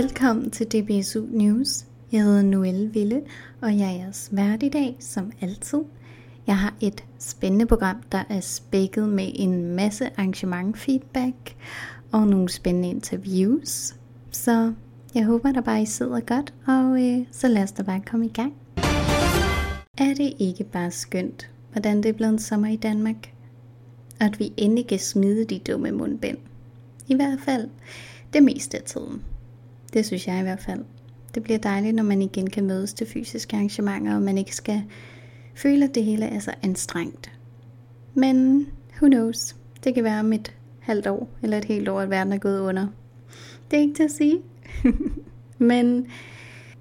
Velkommen til DBSU News. Jeg hedder Noelle Ville, og jeg er jeres vært i dag, som altid. Jeg har et spændende program, der er spækket med en masse arrangementfeedback og nogle spændende interviews. Så jeg håber, der bare I sidder godt, og øh, så lad os da bare komme i gang. Er det ikke bare skønt, hvordan det er blevet sommer i Danmark? Og at vi endelig kan smide de dumme mundbind. I hvert fald det meste af tiden. Det synes jeg i hvert fald. Det bliver dejligt, når man igen kan mødes til fysiske arrangementer, og man ikke skal føle, at det hele er så anstrengt. Men who knows? Det kan være om et halvt år, eller et helt år, at verden er gået under. Det er ikke til at sige. Men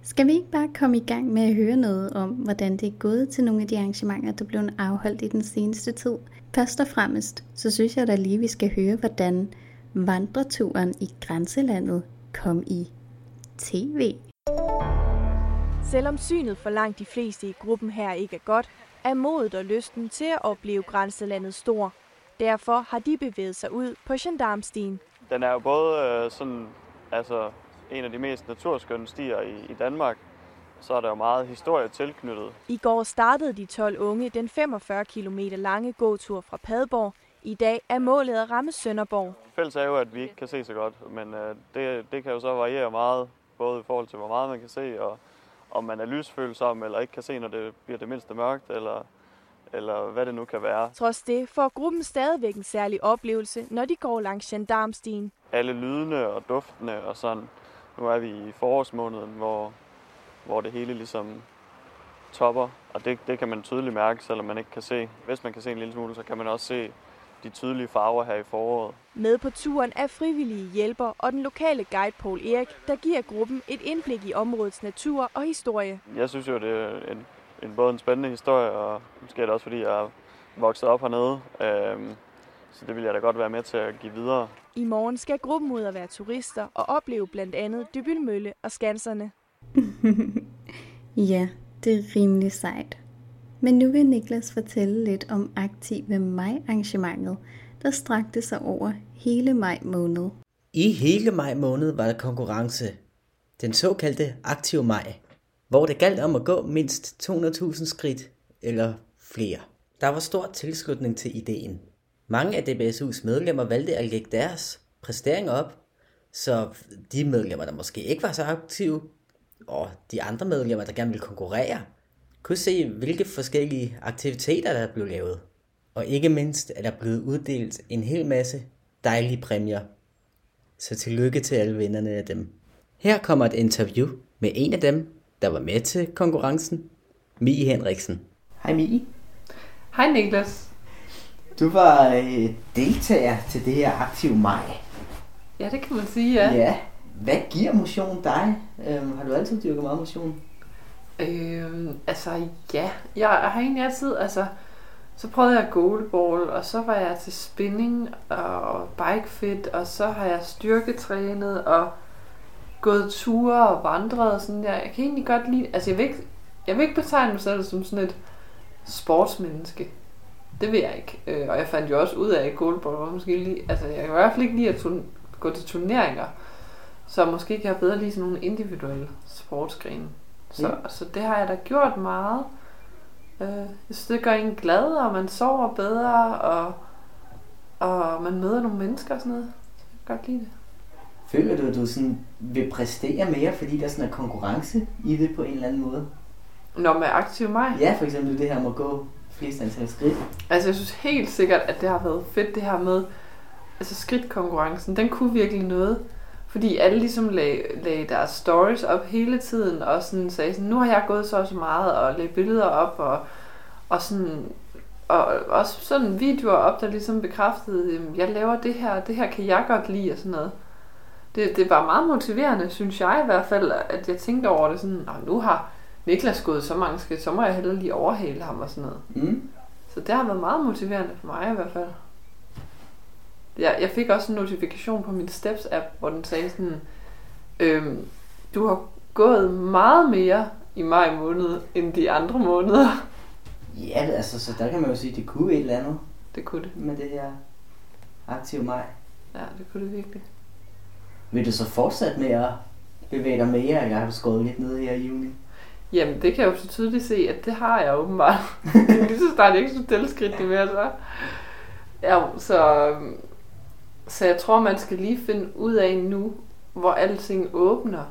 skal vi ikke bare komme i gang med at høre noget om, hvordan det er gået til nogle af de arrangementer, der blev afholdt i den seneste tid? Først og fremmest, så synes jeg da lige, vi skal høre, hvordan vandreturen i grænselandet kom i tv. Selvom synet for langt de fleste i gruppen her ikke er godt, er modet og lysten til at opleve grænselandet stor. Derfor har de bevæget sig ud på gendarmstien. Den er jo både øh, sådan, altså, en af de mest naturskønne stier i, i Danmark, så er der jo meget historie tilknyttet. I går startede de 12 unge den 45 km lange gåtur fra Padborg. I dag er målet at ramme Sønderborg. Fælles er jo, at vi ikke kan se så godt, men øh, det, det kan jo så variere meget, både i forhold til, hvor meget man kan se, og om man er lysfølsom, eller ikke kan se, når det bliver det mindste mørkt, eller, eller hvad det nu kan være. Trods det får gruppen stadigvæk en særlig oplevelse, når de går langs gendarmstien. Alle lydene og duftene og sådan. Nu er vi i forårsmåneden, hvor, hvor det hele ligesom topper, og det, det kan man tydeligt mærke, selvom man ikke kan se. Hvis man kan se en lille smule, så kan man også se de tydelige farver her i foråret. Med på turen er frivillige hjælper og den lokale guide Paul Erik, der giver gruppen et indblik i områdets natur og historie. Jeg synes jo, det er en, en både en spændende historie, og måske er det også, fordi jeg er vokset op hernede. Øhm, så det vil jeg da godt være med til at give videre. I morgen skal gruppen ud og være turister og opleve blandt andet Dybølmølle og Skanserne. ja, det er rimelig sejt. Men nu vil Niklas fortælle lidt om Aktive Maj-arrangementet, der strakte sig over hele maj måned. I hele maj måned var der konkurrence, den såkaldte Aktive Maj, hvor det galt om at gå mindst 200.000 skridt eller flere. Der var stor tilslutning til ideen. Mange af DBSU's medlemmer valgte at lægge deres præsteringer op, så de medlemmer, der måske ikke var så aktive, og de andre medlemmer, der gerne ville konkurrere, kunne se, hvilke forskellige aktiviteter, der blev lavet. Og ikke mindst er der blevet uddelt en hel masse dejlige præmier. Så tillykke til alle vinderne af dem. Her kommer et interview med en af dem, der var med til konkurrencen, Mie Henriksen. Hej Mie. Hej Niklas. Du var øh, deltager til det her Aktiv Maj. Ja, det kan man sige, ja. Ja. Hvad giver motion dig? Øhm, har du altid dyrket meget motion? Øh, altså ja, jeg har egentlig altid, altså, så prøvede jeg goalball, og så var jeg til spinning og bikefit, og så har jeg styrketrænet og gået ture og vandret og sådan der. Jeg kan egentlig godt lide, altså jeg vil ikke, jeg vil ikke betegne mig selv som sådan et sportsmenneske. Det vil jeg ikke. Øh, og jeg fandt jo også ud af, at goalball var måske lige, altså jeg kan i hvert fald ikke lide at gå til turneringer. Så måske kan jeg bedre lide sådan nogle individuelle sportsgrene. Så, mm. så det har jeg da gjort meget. Øh, jeg synes, det gør en glad, og man sover bedre, og, og man møder nogle mennesker og sådan noget. Jeg kan godt lide det. Føler du, at du sådan vil præstere mere, fordi der sådan er konkurrence i det på en eller anden måde? Når man er aktiv mig? Ja, for eksempel det her med at gå flest antal skridt. Altså jeg synes helt sikkert, at det har været fedt det her med, altså skridtkonkurrencen, den kunne virkelig noget. Fordi alle ligesom lag, lagde deres stories op hele tiden, og sådan sagde sådan, nu har jeg gået så og så meget, og lagde billeder op, og, og sådan, og også sådan videoer op, der ligesom bekræftede, at jeg laver det her, det her kan jeg godt lide, og sådan noget. Det, det var meget motiverende, synes jeg i hvert fald, at jeg tænkte over det sådan, nu har Niklas gået så mange skridt, så må jeg heller lige overhale ham og sådan noget. Mm. Så det har været meget motiverende for mig i hvert fald. Jeg, jeg fik også en notifikation på min Steps-app, hvor den sagde sådan, øhm, du har gået meget mere i maj måned, end de andre måneder. Ja, altså, så der kan man jo sige, at det kunne et eller andet. Det kunne det. Med det her aktiv maj. Ja, det kunne det virkelig. Vil du så fortsætte med at bevæge dig mere, eller har du skåret lidt ned her i juni? Jamen, det kan jeg jo så tydeligt se, at det har jeg åbenbart. Lige så snart jeg ikke skulle tælle skridt mere, så... Ja, så, så jeg tror, man skal lige finde ud af nu, hvor alting åbner.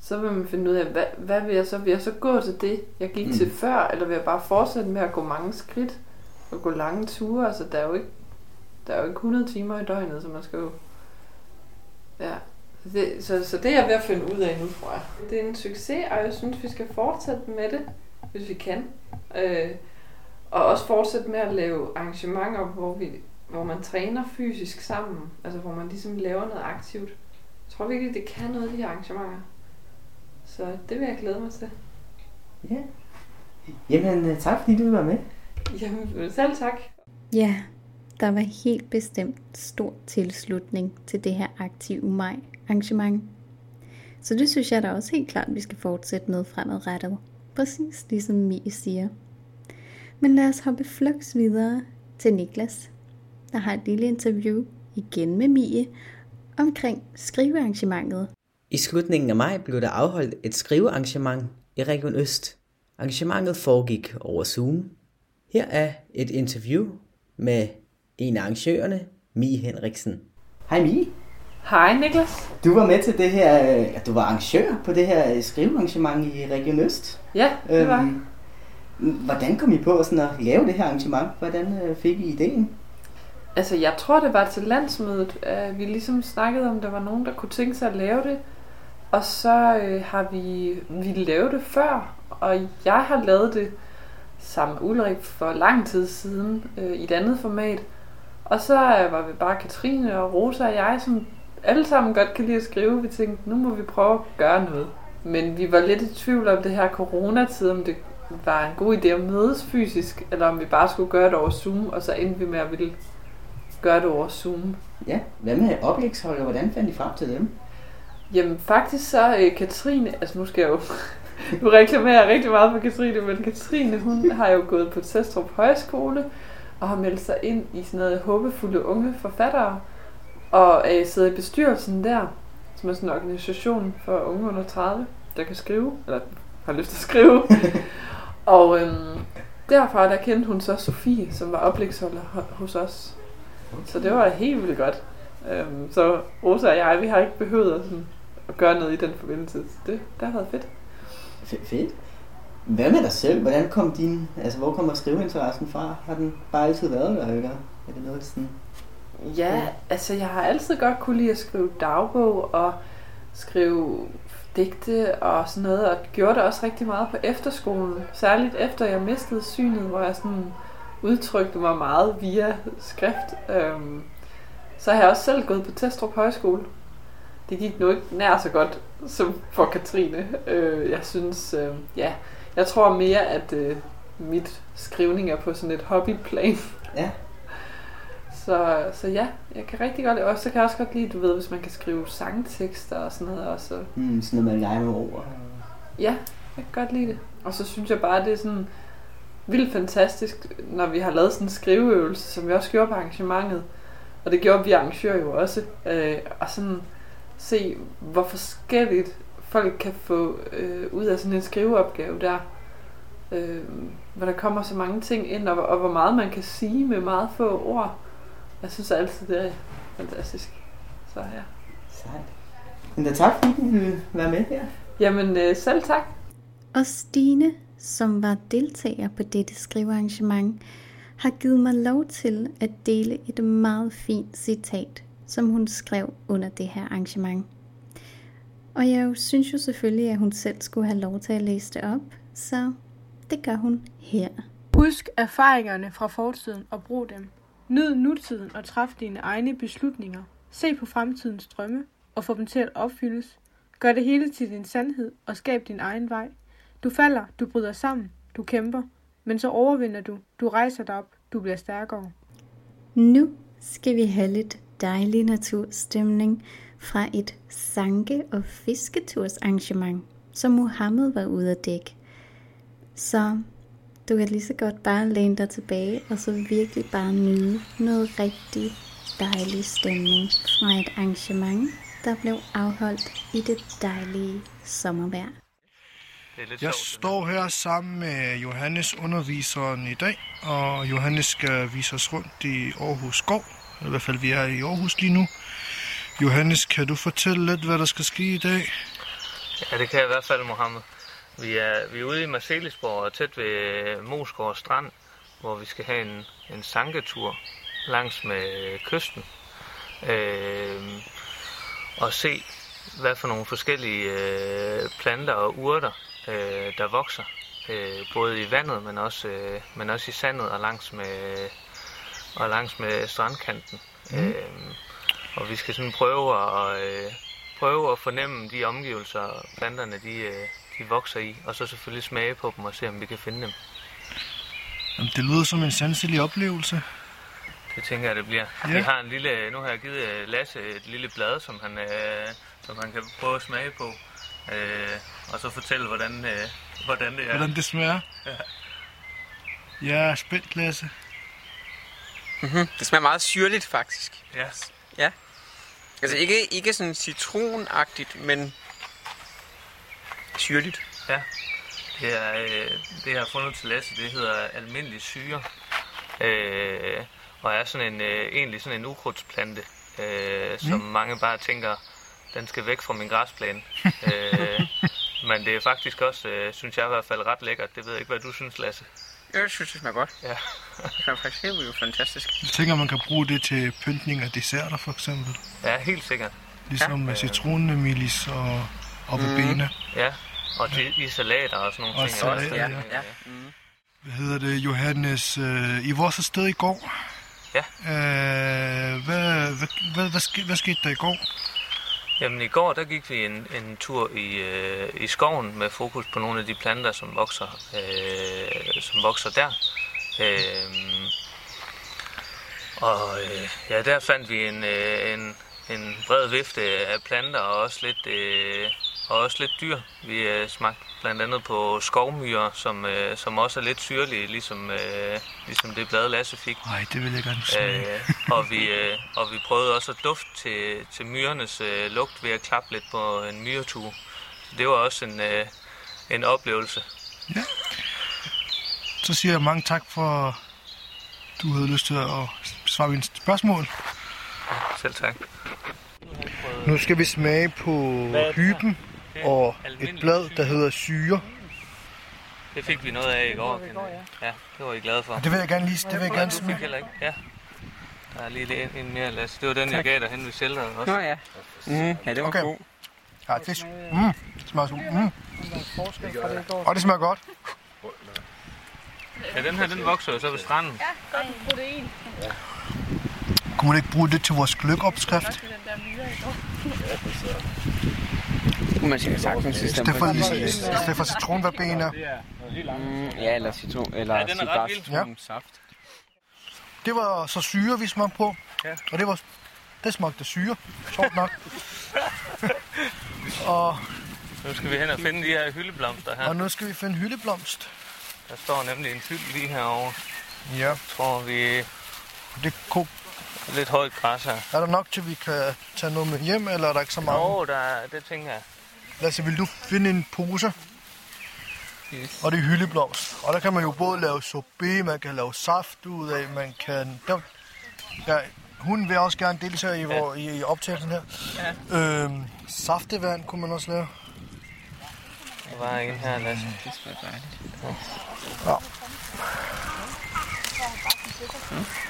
Så vil man finde ud af, hvad, hvad vil jeg så? Vil jeg så gå til det, jeg gik mm. til før, eller vil jeg bare fortsætte med at gå mange skridt og gå lange ture? Altså, der er jo ikke, der er jo ikke 100 timer i døgnet, så man skal jo... Ja, det, så, så det er jeg ved at finde ud af nu, tror jeg. Det er en succes, og jeg synes, vi skal fortsætte med det, hvis vi kan. Øh, og også fortsætte med at lave arrangementer, hvor, vi, hvor man træner fysisk sammen. Altså hvor man ligesom laver noget aktivt. Jeg tror virkelig, det kan noget, de her arrangementer. Så det vil jeg glæde mig til. Ja. Jamen, øh, tak fordi du var med. Jamen, selv tak. Ja, der var helt bestemt stor tilslutning til det her aktive maj arrangement. Så det synes jeg da også helt klart, vi skal fortsætte med fremadrettet. Præcis ligesom Mie siger. Men lad os hoppe flux videre til Niklas, der har et lille interview igen med Mie omkring skrivearrangementet. I slutningen af maj blev der afholdt et skrivearrangement i Region Øst. Arrangementet foregik over Zoom. Her er et interview med en af arrangørerne, Mie Henriksen. Hej Mie. Hej Niklas. Du var med til det her, ja, du var arrangør på det her skrivearrangement i Region Øst. Ja, det var øhm, Hvordan kom I på sådan at lave det her arrangement? Hvordan øh, fik I ideen? Altså, jeg tror, det var til landsmødet, at vi ligesom snakkede om, der var nogen, der kunne tænke sig at lave det. Og så øh, har vi, vi lavet det før, og jeg har lavet det sammen med Ulrik for lang tid siden øh, i et andet format. Og så øh, var vi bare Katrine og Rosa og jeg, som alle sammen godt kan lide at skrive. Vi tænkte, nu må vi prøve at gøre noget. Men vi var lidt i tvivl om det her coronatid, om det var en god idé at mødes fysisk, eller om vi bare skulle gøre det over Zoom, og så endte vi med at ville gøre det over Zoom. Ja, hvad med oplægshold, og hvordan fandt I frem til dem? Jamen faktisk så øh, Katrine, altså nu skal jeg jo nu reklamerer jeg rigtig meget for Katrine, men Katrine hun har jo gået på Testrup Højskole og har meldt sig ind i sådan noget håbefulde unge forfattere og øh, sidder i bestyrelsen der, som er sådan en organisation for unge under 30, der kan skrive, eller har lyst til at skrive. og øhm, derfra der kendte hun så Sofie, som var oplægsholder hos os. Så det var helt vildt godt. Øhm, så Rosa og jeg, vi har ikke behøvet at, sådan, at gøre noget i den forbindelse. Så det, det har været fedt. F- fedt. Hvad med dig selv? Hvordan kom din, altså hvor kommer skriveinteressen fra? Har den bare altid været der, eller er det noget sådan? Ja, altså jeg har altid godt kunne lide at skrive dagbog og skrive digte og sådan noget, og gjorde det også rigtig meget på efterskolen. Særligt efter jeg mistede synet, hvor jeg sådan udtrykte mig meget via skrift. Øhm, så har jeg også selv gået på Testrup Højskole. Det gik nu ikke nær så godt som for Katrine. Øh, jeg synes, øh, ja, jeg tror mere, at øh, mit skrivning er på sådan et hobbyplan. Ja. Så, så ja, jeg kan rigtig godt lide. Og så kan jeg også godt lide, du ved, hvis man kan skrive sangtekster og sådan noget også. Mm, sådan noget med lege med ord. Ja, jeg kan godt lide det. Og så synes jeg bare, det er sådan vildt fantastisk, når vi har lavet sådan en skriveøvelse, som vi også gjorde på arrangementet. Og det gjorde vi arrangører jo også. Øh, og sådan se, hvor forskelligt folk kan få øh, ud af sådan en skriveopgave der. Øh, hvor der kommer så mange ting ind, og, og hvor meget man kan sige med meget få ord. Jeg synes altid, det er fantastisk. Så ja. Sejt. Men da tak, fordi du ville være med her. Jamen, øh, selv tak. Og Stine, som var deltager på dette skrivearrangement, har givet mig lov til at dele et meget fint citat, som hun skrev under det her arrangement. Og jeg synes jo selvfølgelig, at hun selv skulle have lov til at læse det op, så det gør hun her. Husk erfaringerne fra fortiden og brug dem. Nyd nutiden og træf dine egne beslutninger. Se på fremtidens drømme og få dem til at opfyldes. Gør det hele til din sandhed og skab din egen vej. Du falder, du bryder sammen, du kæmper, men så overvinder du, du rejser dig op, du bliver stærkere. Nu skal vi have lidt dejlig naturstemning fra et sanke- og fisketursarrangement, som Mohammed var ude at dække. Så du kan lige så godt bare læne dig tilbage, og så virkelig bare nyde noget rigtig dejlig stemning fra et arrangement der blev afholdt i det dejlige sommervejr. Det er lidt Jeg sjovt. står her sammen med Johannes, underviseren i dag, og Johannes skal vise os rundt i Aarhus Skov. I hvert fald, vi er i Aarhus lige nu. Johannes, kan du fortælle lidt, hvad der skal ske i dag? Ja, det kan jeg i hvert fald, Mohammed. Vi er, vi er ude i Marcelisborg, tæt ved Mosgård Strand, hvor vi skal have en, en sanketur langs med kysten. Øh, og se, hvad for nogle forskellige øh, planter og urter, øh, der vokser. Øh, både i vandet, men også, øh, men også i sandet og langs med, og langs med strandkanten. Mm. Øh, og vi skal sådan prøve at, øh, prøve at fornemme de omgivelser, planterne de, øh, de vokser i, og så selvfølgelig smage på dem og se, om vi kan finde dem. Jamen, det lyder som en sanselig oplevelse. Det tænker jeg, det bliver. Ja. Vi har en lille, nu har jeg givet øh, Lasse et lille blad, som han, øh, som han kan prøve at smage på, øh, og så fortælle, hvordan, øh, hvordan det er. Hvordan det smager? Jeg er spændt, Lasse. Mm-hmm. Det smager meget syrligt, faktisk. Ja. Altså ikke, ikke sådan citronagtigt, men syrligt. Det, er, øh, det jeg har fundet til Lasse, det hedder almindelig syre, øh, og er sådan en, øh, egentlig sådan en ukrudtsplante, øh, som Mm. mange bare tænker, den skal væk fra min græsplæne. øh, men det er faktisk også, øh, synes jeg i hvert fald, ret lækkert. Det ved jeg ikke, hvad du synes, Lasse. Jeg synes, det smager godt. Ja. det smager faktisk helt vildt fantastisk. Jeg tænker, man kan bruge det til pyntning af desserter, for eksempel. Ja, helt sikkert. Ligesom med Ja. citronemilis og aubergine. Ja, og til, i salater og sådan nogle Og ting. salater, også. ja. ja. Mm. Hvad hedder det, Johannes? Øh, I var så sted i går. Ja. Øh, hvad, hvad, hvad, hvad, hvad skete der i går? Jamen i går, der gik vi en, en tur i, øh, i skoven med fokus på nogle af de planter, som vokser, øh, som vokser der. Øh, og øh, ja, der fandt vi en, øh, en, en bred vifte af planter og også lidt, øh, og også lidt dyr. Vi øh, smagte blandt andet på skovmyrer, som, øh, som også er lidt syrlige, ligesom, øh, ligesom det blad Lasse fik. Nej, det vil jeg gerne smage. Øh, og, vi, øh, og vi prøvede også at dufte til, til myrernes øh, lugt ved at klappe lidt på en myretue. Så det var også en, øh, en oplevelse. Så siger jeg mange tak for, du havde lyst til at svare mine spørgsmål. Selv tak. Nu skal vi smage på hyben og et blad, der hedder syre. Det fik vi noget af i går. Ja, det var I glade for. Det vil jeg gerne lige, det vil jeg gerne smage. heller ikke? Ja. Der er lige en, en mere, Lasse. Det var den, jeg gav dig hen ved shelteret også. Nå ja. Mm, ja, det var Okay. god. Ja, det, mm, det smager super. Mm. Og det smager godt. Ja, den her, den vokser jo så ved stranden. Kunne man ikke bruge det til vores gløkopskrift? Kunne man sikkert sagtens i stedet for, i, stedet for citronverbena. Mm, ja, eller citron, eller Ja, den er citronsaft. Det var så syre, vi smagte på. Ja. Og det var det smagte syre. Sjovt nok. og, Nu skal vi hen og finde de her hyldeblomster her. og nu skal vi finde hyldeblomst. Der står nemlig en hyld lige herovre. Ja, Jeg tror, vi er det kunne, lidt højt græs her. er der nok til, vi kan tage noget med hjem, eller er der ikke så mange? Åh, der er, det tænker jeg. Lasse, vil du finde en pose? Yes. Og det er hyldeblomst. Og der kan man jo både lave sorbet, man kan lave saft ud af, man kan... Der, ja, hun vil også gerne deltage i, hvor, i, i optagelsen her. Ja. Øhm, saftevand kunne man også lave. Der var en her, Lasse. Det smager dejligt.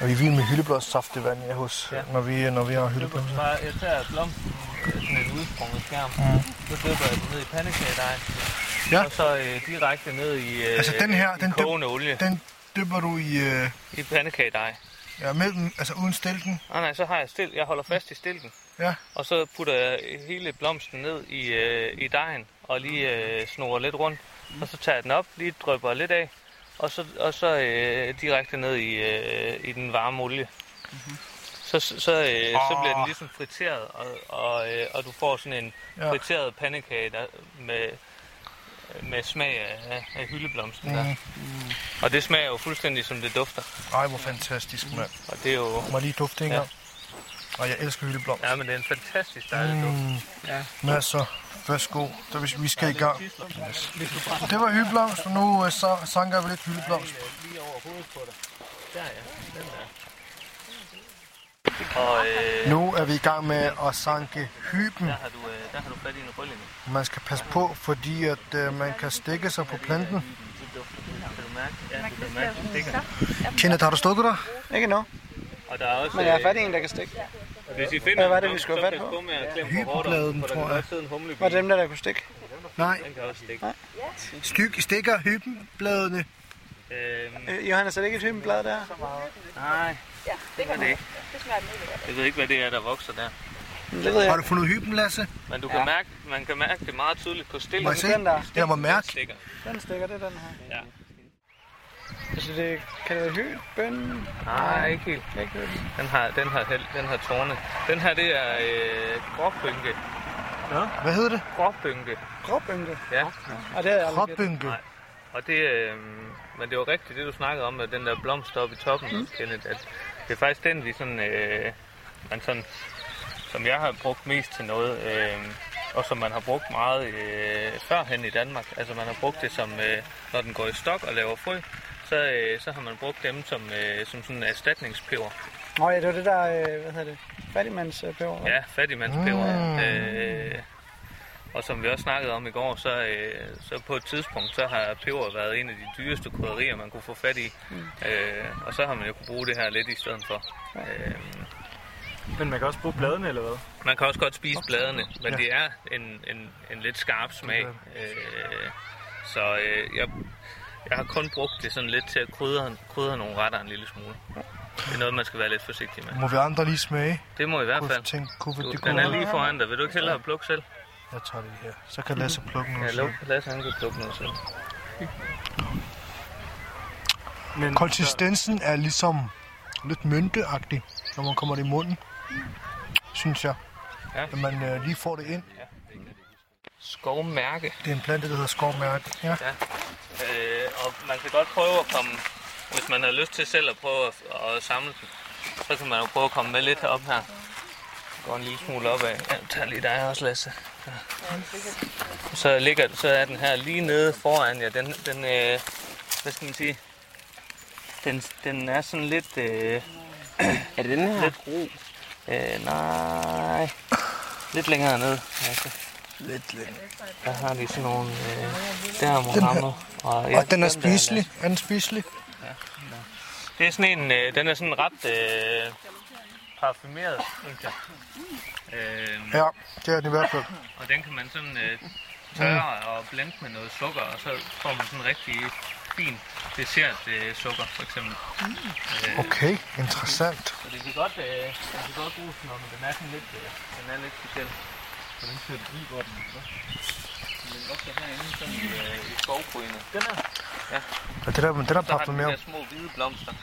Og vi er vilde med hyldeblomst saftevand ja, hos, ja. Ja. når, vi, når vi har hyldeblomst. Bare, jeg tager blomsten, øh, sådan en udsprunget skærm. Mm. Så dypper jeg den ned i pandekagedej. Ja. Og så øh, direkte ned i, øh, Altså, den her, i den kogende olie. Den dypper du i, øh, I pandekagedej. ja, mellem, altså uden stilken. Nej, nej, så har jeg stil. Jeg holder fast i stilken. Ja. Og så putter jeg hele blomsten ned i, øh, i dejen, og lige øh, snurrer lidt rundt. Og så tager jeg den op, lige drypper lidt af, og så, og så øh, direkte ned i, øh, i den varme olie. Mm-hmm. Så, så, så, øh, så bliver den ligesom friteret, og, og, øh, og du får sådan en Ja. friteret pandekage der, med, med smag af, af hyldeblomsten mm. der. Mm. Og det smager jo fuldstændig som det dufter. Ej, hvor fantastisk, mand. Og det er jo... Må lige dufte en Ja. gang? Og jeg elsker hyldeblomst. Ja, men det er en fantastisk dejlig duft. Mm, Ja. masser. Værsgo. Så vi, vi skal i gang. Yes. Det var hyldeblomst, og nu uh, så, sanker vi lidt hyldeblomst. Lige over hovedet på dig. Der ja, den der. Og øh, Nu er vi i gang med at sanke hyben. der har du, øh, der har du fat i en rølling. Man skal passe på, fordi at uh, man kan stikke sig på planten. Kan du mærke? Ja, du kan mærke, den stikker. Kenneth, har du stukket dig? Ikke nu. Og der er også... Men jeg har øh, fat i en, der kan stikke. Hvis I finder Hvad var det, vi skulle have fat på? Hybenbladen, tror kan jeg. Var det dem der, der kunne stikke? Nej. Den kan også stikke. Styk stikker hybenbladene. Øhm, Øh, Johannes, er det ikke et hybenblad der? nej, det er det ikke. Jeg ved ikke, hvad det er, der vokser der. Det ved jeg. Har du fundet hyben, Lasse? Men du kan Ja. mærke, man kan mærke det meget tydeligt på Må stillen. jeg se? Den der. Jeg må mærke. Stikker. Den stikker, det er den her. Ja. Altså, det, kan det være hyben? Nej, ikke helt. Ikke hyben. Den har, den har, hel- den har tårne. Den her, det er øh, gråbynke. Hvad hedder det? Gråbynke. Gråbynke. Ja. Og det er. Kropbynke. Nej. Og det, øh, men det var rigtigt, det du snakkede om, med den der blomst oppe i toppen, mm. Kenneth, at det er faktisk den, vi sådan, øh, man sådan, som jeg har brugt mest til noget, øh, og som man har brugt meget øh, førhen i Danmark. Altså man har brugt det som, øh, når den går i stok og laver frø, så, øh, så har man brugt dem som, øh, som sådan en erstatningspeber. Nå ja, det var det der, øh, hvad hedder det? Fattigmandspeber. Ja, fattigmandspeber. Mm. Øh, og som vi også snakkede om i går, så, øh, så på et tidspunkt, så har peber været en af de dyreste krydderier, man kunne få fat i. Mm. Øh, og så har man jo kunne bruge det her lidt i stedet for. Øh, Men man kan også bruge bladene, eller hvad? man kan også godt spise bladene, men det er en, en, en lidt skarp smag. Øh, så øh, jeg, jeg har kun brugt det sådan lidt til at krydre, krydre nogle retter en lille smule. Det er noget, man skal være lidt forsigtig med. Må vi andre lige smage? Det må i hvert Kunne fald. tænke, kunne vi, Du, det den kunne er lige foran dig. Vil du ikke hellere plukke selv? Jeg tager det her. Så kan Lasse plukke noget. Ja, lov, lad os han kan plukke noget selv. Men Konsistensen er ligesom lidt mynteagtig, når man kommer det i munden. Synes jeg. Ja. Når man øh, lige får det ind. Skovmærke. Det er en plante, der hedder skovmærke. Ja. Ja. Øh, og man kan godt prøve at komme, hvis man har lyst til selv at prøve at, at samle den, så kan man jo prøve at komme med lidt op her. Går en lille smule opad. Ja, jeg tager lige dig også, Lasse. Ja. Så, ligger, så er den her lige nede foran jer. Den, den øh, hvad skal man sige? Den, den er sådan lidt, øh, Er det den her? lidt ro. Øh, nej. Lidt længere ned. Altså. Lidt, lidt. Der har de sådan nogle... Øh, der er Mohammed. Og, Og den er der spiselig. Er den spiselig? Det er sådan en, øh, den er sådan ret øh, parfumeret, synes jeg. Øh, Ja, det er den i hvert fald. og den kan man sådan øh, tørre og blende med noget sukker, og så får man sådan en rigtig fin dessert øh, sukker, for eksempel. Øh, Okay, interessant. Så det kan godt, øh, den kan godt bruges, når den er sådan lidt, øh, den er lidt speciel. Så den skal blive godt. Den kan godt være herinde sådan i, øh, i skovbrynet. Den er Og det der, den er så har den de parfumeret. der små hvide blomster.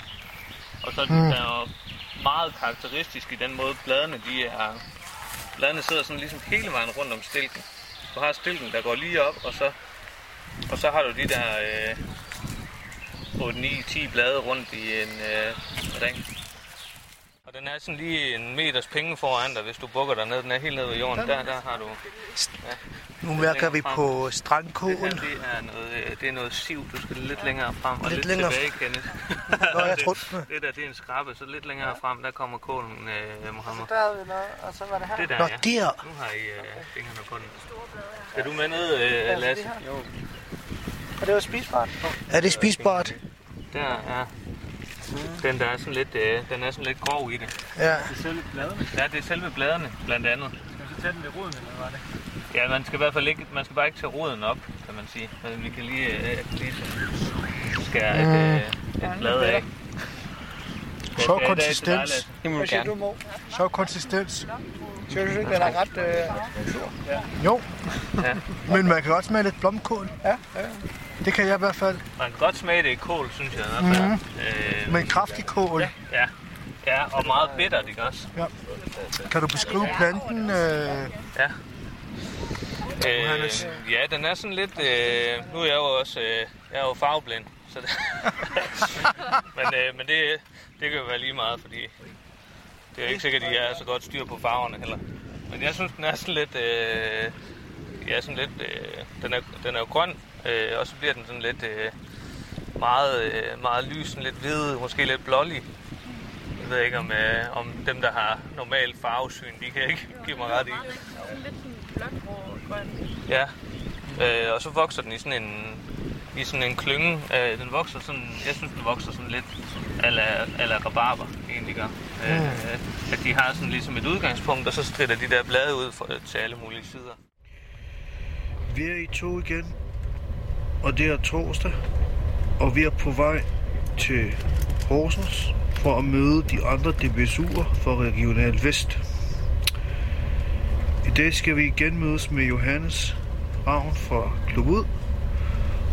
Og så er Mm. den der jo meget karakteristisk i den måde, bladene de er... Bladene sidder sådan ligesom hele vejen rundt om stilken. Du har stilken, der går lige op, og så, og så har du de der øh, 8-9-10 blade rundt i en øh, ring. Og den er sådan lige en meters penge foran dig, hvis du bukker dig ned. Den er helt nede ved jorden. Der, der har du... Nu mærker vi på Det her, strandkålen. det er noget, øh, det er noget siv. Du skal lidt længere frem og Lidt lidt, længere tilbage, Kenneth. Nå, jeg det, det der, det er en skrabbe, så lidt længere frem, der kommer kålen, øh, Mohammed. Der havde vi noget, og så var det her. Det der, Nå, ja. der. Nu har I øh, fingrene på den. Skal du med ned, øh, Lasse? Jo. Og det var spisbart. Er det spisbart? Der er den, der er sådan lidt, øh, den er sådan lidt grov i det. Ja. det er selve bladene. Ja, det er selve bladene, blandt andet. Skal vi så tage den ved roden, eller hvad er det? Ja, man skal i hvert fald ikke, man skal bare ikke tage roden op, kan man sige. Men vi kan lige, øh, lige skære et, øh, et blad af. Sjov Ja, konsistens. Lasse. Det må du Hvad siger du. Mo? Sjov konsistens. Synes du ikke, den er ret øh, sur? Jo, Ja. men man kan godt smage lidt blomkål. Ja, ja. Det kan jeg i hvert fald. Man kan godt smage det i kål, synes jeg fald. Mhm. Øh, Med kraftig kål. ja. ja, og meget bittert, ikke også? Kan du beskrive planten? Øh, Øh, Johannes? ja, den er sådan lidt... Øh, nu er jeg jo også øh, jeg er jo farveblind, så det, men, øh, men det, det kan jo være lige meget, fordi Det er ikke sikkert, at de er så godt styr på farverne heller. Men jeg synes, den er sådan lidt... Øh, ja, sådan lidt... Øh, den, er, den er jo grøn, øh, og så bliver den sådan lidt... Øh, meget, øh, meget lys, sådan lidt hvid, måske lidt blålig. Jeg ved ikke, om, øh, om dem, der har normalt farvesyn, de kan ikke give mig ret i. Lidt sådan blåt, grå, grøn. Ja, øh, og så vokser den i sådan en, i sådan en klynge. Øh, den vokser sådan, jeg synes, den vokser sådan lidt ala, ala rabarber, egentlig gør. Øh, at de har sådan ligesom et udgangspunkt, og så strider de der blade ud for, til alle mulige sider. Vi er i to igen, og det er torsdag, og vi er på vej til Horsens for at møde de andre DBSU'er fra Regional Vest. I dag skal vi igen mødes med Johannes Ravn fra Klub Ud.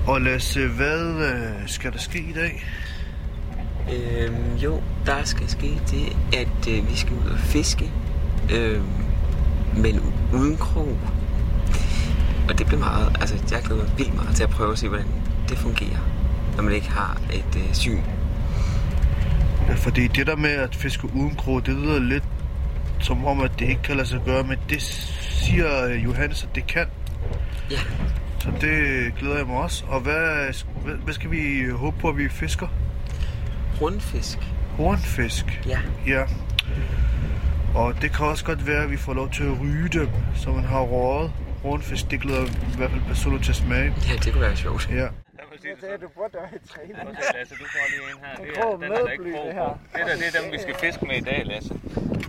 Og Lasse, hvad øh, skal der ske i dag? Øhm, jo, der skal ske det, at øh, vi skal ud og fiske, øhm, men uden krog. Og det bliver meget, altså jeg glæder mig vildt meget til at prøve at se, hvordan det fungerer, når man ikke har et øh, syn. Ja, fordi det der med at fiske uden krog, det lyder lidt som om, at det ikke kan lade sig gøre, men det siger øh, Johannes, at det kan. Ja. Så det glæder jeg mig også. Og hvad, hvad, skal vi håbe på, at vi fisker? Rundfisk. Hornfisk? Ja. Ja. Og det kan også godt være, at vi får lov til at ryge dem, så man har røget. Hornfisk, det glæder i hvert fald personligt til at smage. Ja, det kunne være sjovt. Ja. Jeg sagde, du burde da have trænet. Lasse, du får lige en her. Det er, den er der ikke krog det på. her. Det der, det er dem, vi skal fiske med i dag, Lasse.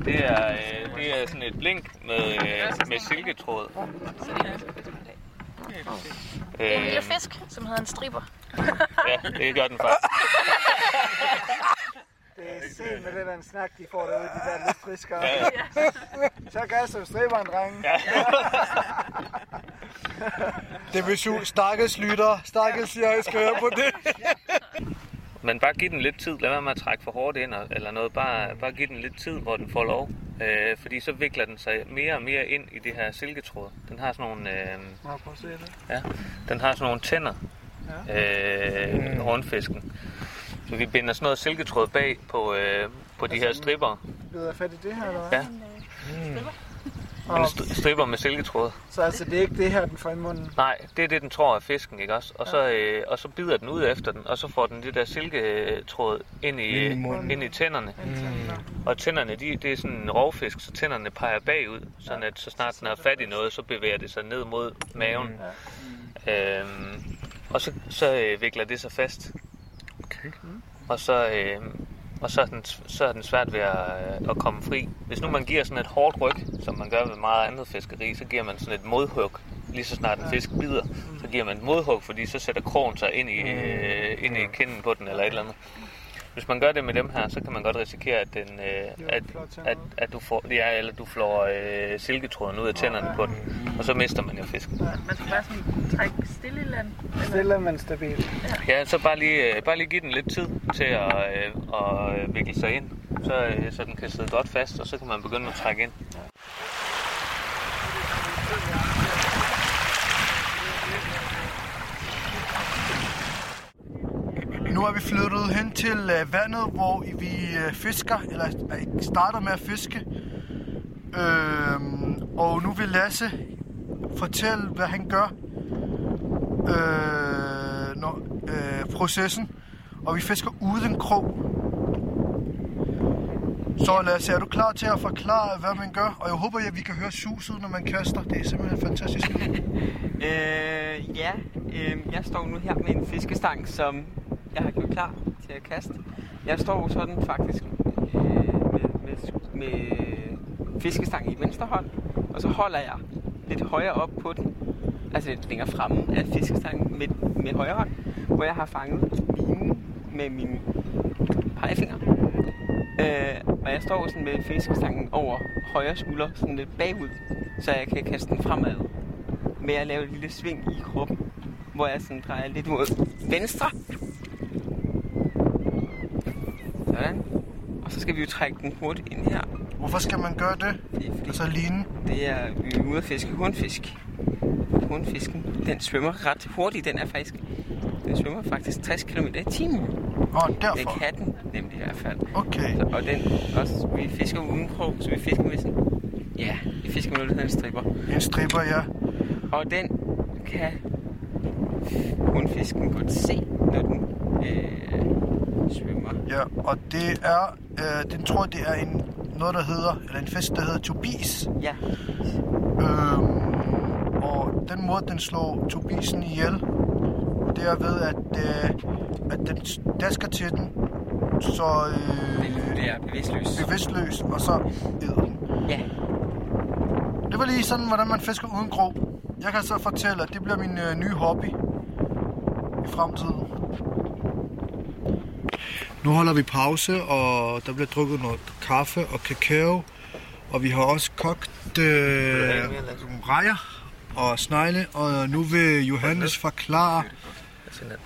Det er, øh, det er sådan et blink med, øh, med silketråd. Det er en lille Øh, fisk, som hedder en striber. ja, det gør den faktisk. Det er sent med den der snak, de får derude, de der lystfiskere. Ja. Så gas som striberen, drenge. Ja. Det vil. Stakkels lytter. Stakkels, jeg skal høre på det. Men bare giv den lidt tid. Lad være med at trække for hårdt ind eller noget. Bare, bare giv den lidt tid, hvor den får lov. Øh, fordi så vikler den sig mere og mere ind i det her silketråd. Den har sådan nogle, øh, Må jeg prøve at se det? ja, den har sådan nogle tænder, øh, Mm. rundfisken. Så vi binder sådan noget silketråd bag på, øh, på de her stripper. Ved jeg fat i det her, eller hvad? Ja. Mm. En st- stripper med silketråd. Så altså, det er ikke det her, den får i munden? Nej, det er det, den tror er fisken, ikke også? Og så, øh, og så bider den ud efter den, og så får den det der silketråd ind i, Ind i ind i tænderne. Og tænderne, de, det er sådan en rovfisk, så tænderne peger bagud, sådan at så snart den har fat i noget, så bevæger det sig ned mod maven. Øhm, og så, så øh, vikler det sig fast. Okay. Og så, øh, og så er, den, så er den svært ved at, øh, at komme fri. Hvis nu man giver sådan et hårdt ryg, som man gør ved meget andet fiskeri, så giver man sådan et modhug. Lige så snart en fisk bider, så giver man et modhug, fordi så sætter krogen sig ind i, øh, ind i kinden på den eller et eller andet. Hvis man gør det med dem her, så kan man godt risikere, at, den, øh, at, at, at du får, ja, eller du flår øh, silketråden ud af tænderne på den, og så mister man jo fisken. Man skal bare sådan trække stille i land. Stille, men stabilt. Ja, så bare lige, øh, bare lige give den lidt tid til at, øh, at øh, vikle sig ind, så, øh, så den kan sidde godt fast, og så kan man begynde at trække ind. Nu er vi flyttet hen til øh, vandet, hvor vi øh, fisker, eller øh, starter med at fiske. Øh, og nu vil Lasse fortælle, hvad han gør. Øh, når, øh, processen. Og vi fisker uden krog. Så Lasse, er du klar til at forklare, hvad man gør? Og jeg håber, at vi kan høre suset, når man kaster. Det er simpelthen fantastisk. Øh, ja, øh, jeg står nu her med en fiskestang, som jeg har gjort klar til at kaste. Jeg står sådan faktisk øh, med, med, med fiskestang i venstre hånd, og så holder jeg lidt højere op på den, altså lidt længere fremme af fiskestangen med, med højre hånd, hvor jeg har fanget linen med min pegefinger. Øh, og jeg står sådan med fiskestangen over højre skulder, sådan lidt bagud, så jeg kan kaste den fremad med at lave et lille sving i kroppen, hvor jeg sådan drejer lidt mod venstre. Sådan. Og så skal vi jo trække den hurtigt ind her. Hvorfor skal man gøre det? Det er, fordi Altså linen? det er, vi er ude at fiske hornfisk. Hornfisken, den svømmer ret hurtigt. Den er faktisk den svømmer faktisk 60 km i timen. Det derfor. kan den nemlig i hvert fald. Okay. Så, og den også, vi fisker uden krog, så vi fisker med sådan, ja, vi fisker med noget, der hedder en stripper. En stripper, ja. Og den kan hundfisken godt se, når den. Ja, og det er, øh, den tror jeg, det er en, noget, der hedder, eller en fisk, der hedder tobis. Ja. Øhm, og den måde, den slår tobisen ihjel, det er ved, at, øh, at den dasker til den, så øh, det er bevidstløs. bevidstløs, og så æder den. Ja. Det var lige sådan, hvordan man fisker uden grov. Jeg kan så fortælle, at det bliver min øh, nye hobby i fremtiden. Nu holder vi pause, og der bliver drukket noget kaffe og kakao. Og vi har også kogt øh, rejer og snegle. Og nu vil Johannes forklare,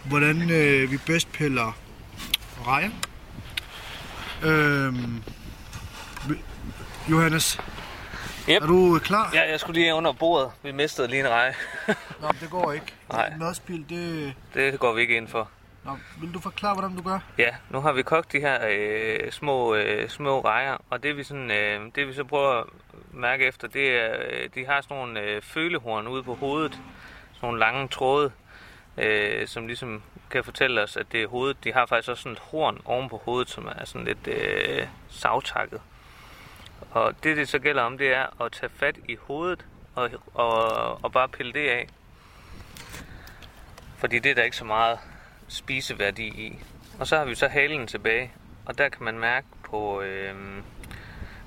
hvordan øh, vi bedst piller rejer. Øhm, Johannes, Yep. er du klar? Ja, jeg skulle lige under bordet. Vi mistede lige en reje. Nå, det går ikke. Nej. Madspil, det... Det går vi ikke ind for. Nå, vil du forklare, hvordan du gør? Ja, nu har vi kogt de her øh, små, øh, små rejer, og det vi, sådan, øh, det vi så prøver at mærke efter, det er, øh, de har sådan nogle øh, følehorn ude på hovedet, sådan nogle lange tråde, øh, som ligesom kan fortælle os, at det er hovedet. De har faktisk også sådan et horn oven på hovedet, som er sådan lidt øh, savtakket. Og det, det så gælder om, det er at tage fat i hovedet og, og, og bare pille det af. Fordi det er der ikke så meget spiseværdi i. Og så har vi så halen tilbage, og der kan man mærke på, øh,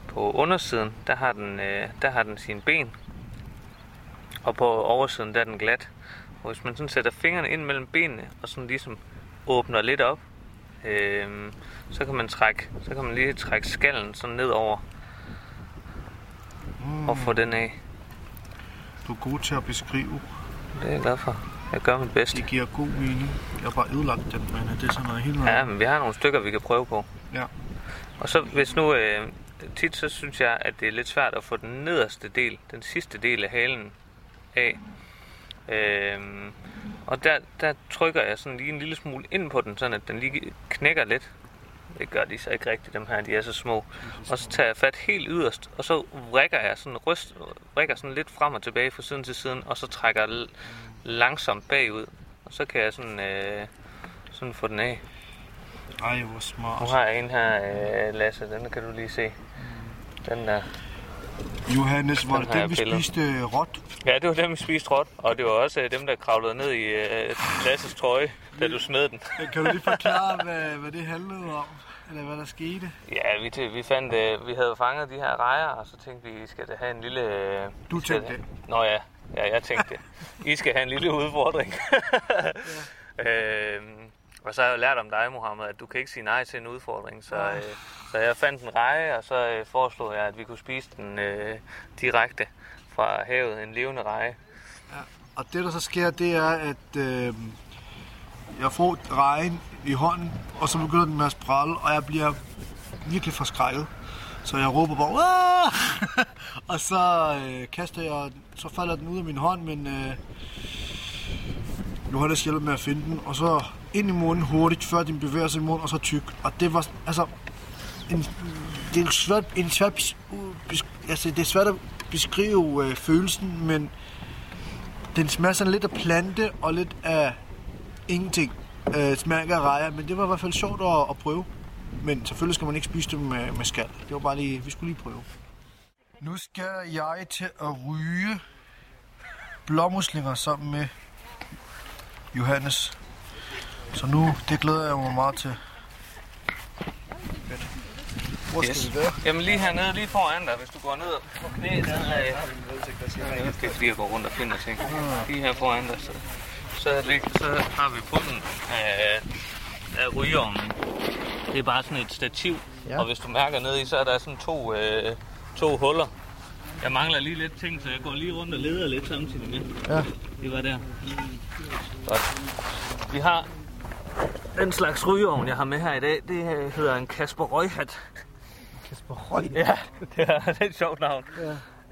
på undersiden, der har, den, øh, der har den sine ben, og på oversiden, der er den glat. Og hvis man sådan sætter fingrene ind mellem benene, og sådan ligesom åbner lidt op, øh, så kan man trække, så kan man lige trække skallen sådan ned over Mm. og få den af. Du er god til at beskrive. Det er jeg glad for. Jeg gør mit bedste. Det giver god mening. Jeg har bare ødelagt den, men det er sådan noget helt. Ja, men vi har nogle stykker, vi kan prøve på. Ja. Og så hvis nu, øh, tit så synes jeg, at det er lidt svært at få den nederste del, den sidste del af halen af. Øhm, og der, der trykker jeg sådan lige en lille smule ind på den, sådan at den lige knækker lidt. Det gør de så ikke rigtigt, dem her, de er så små. Og så tager jeg fat helt yderst, og så vrikker jeg sådan, ryst, vrikker sådan lidt frem og tilbage fra siden til siden, og så trækker langsomt bagud. Og så kan jeg sådan, øh, sådan få den af. Ej, hvor smart. Nu har jeg en her, øh, Lasse, den kan du lige se. Den der. Johannes, var Den det har den, jeg vi pillet. spiste øh, råt? Ja, det var dem, vi spiste råt, og det var også øh, dem, der kravlede ned i øh, Lasses trøje, da du smed den. Kan du lige forklare, hvad, hvad det handlede om? Eller hvad der skete? Ja, vi, vi fandt, øh, vi havde fanget de her rejer, og så tænkte vi, skal da have en lille... Øh, Du tænkte da- Nå ja, ja, jeg tænkte. I skal have en lille udfordring. øhm, og så har jeg jo lært om dig, Mohammed, at du kan ikke sige nej til en udfordring. Så, øh, så jeg fandt en reje, og så øh, foreslog jeg, at vi kunne spise den øh, direkte fra havet, en levende reje. Og det, der så sker, det er, at øh, jeg får rejen i hånden, og så begynder den med at sprælle, og jeg bliver virkelig forskrækket. Så jeg råber bare, Aah! og så øh, kaster jeg, så falder den ud af min hånd, men øh, Johannes hjælper med at finde den, og så ind i munden hurtigt, før den bevæger sig i munden, og så tyk. Og det var, altså, en, det er svært, en svært, bes- bes- altså, det er svært at beskrive øh, følelsen, men den smager sådan lidt af plante og lidt af ingenting. Øh, smager af rejer, men det var i hvert fald sjovt at, at prøve. Men selvfølgelig skal man ikke spise dem med, med skal. Det var bare lige, vi skulle lige prøve. Nu skal jeg til at ryge blåmuslinger sammen med Johannes. Så nu, det glæder jeg mig meget til. Hvor skal Yes. vi være? Jamen lige hernede, lige foran dig, hvis du går ned på knæ, der er jeg. Fordi, jeg går rundt og finder ting. Lige her foran dig, så, så, det, så har vi bunden af, af rygeovnen. Det er bare sådan et stativ, Ja. og hvis du mærker ned i, så er der sådan to, øh, to huller. Jeg mangler lige lidt ting, så jeg går lige rundt og leder lidt samtidig med. Ja. Det var der. Godt. Vi har den slags rygeovn, jeg har med her i dag. Det øh, hedder en Kasper Røghat. Kasper Røg? Ja, det er, det er et sjovt navn.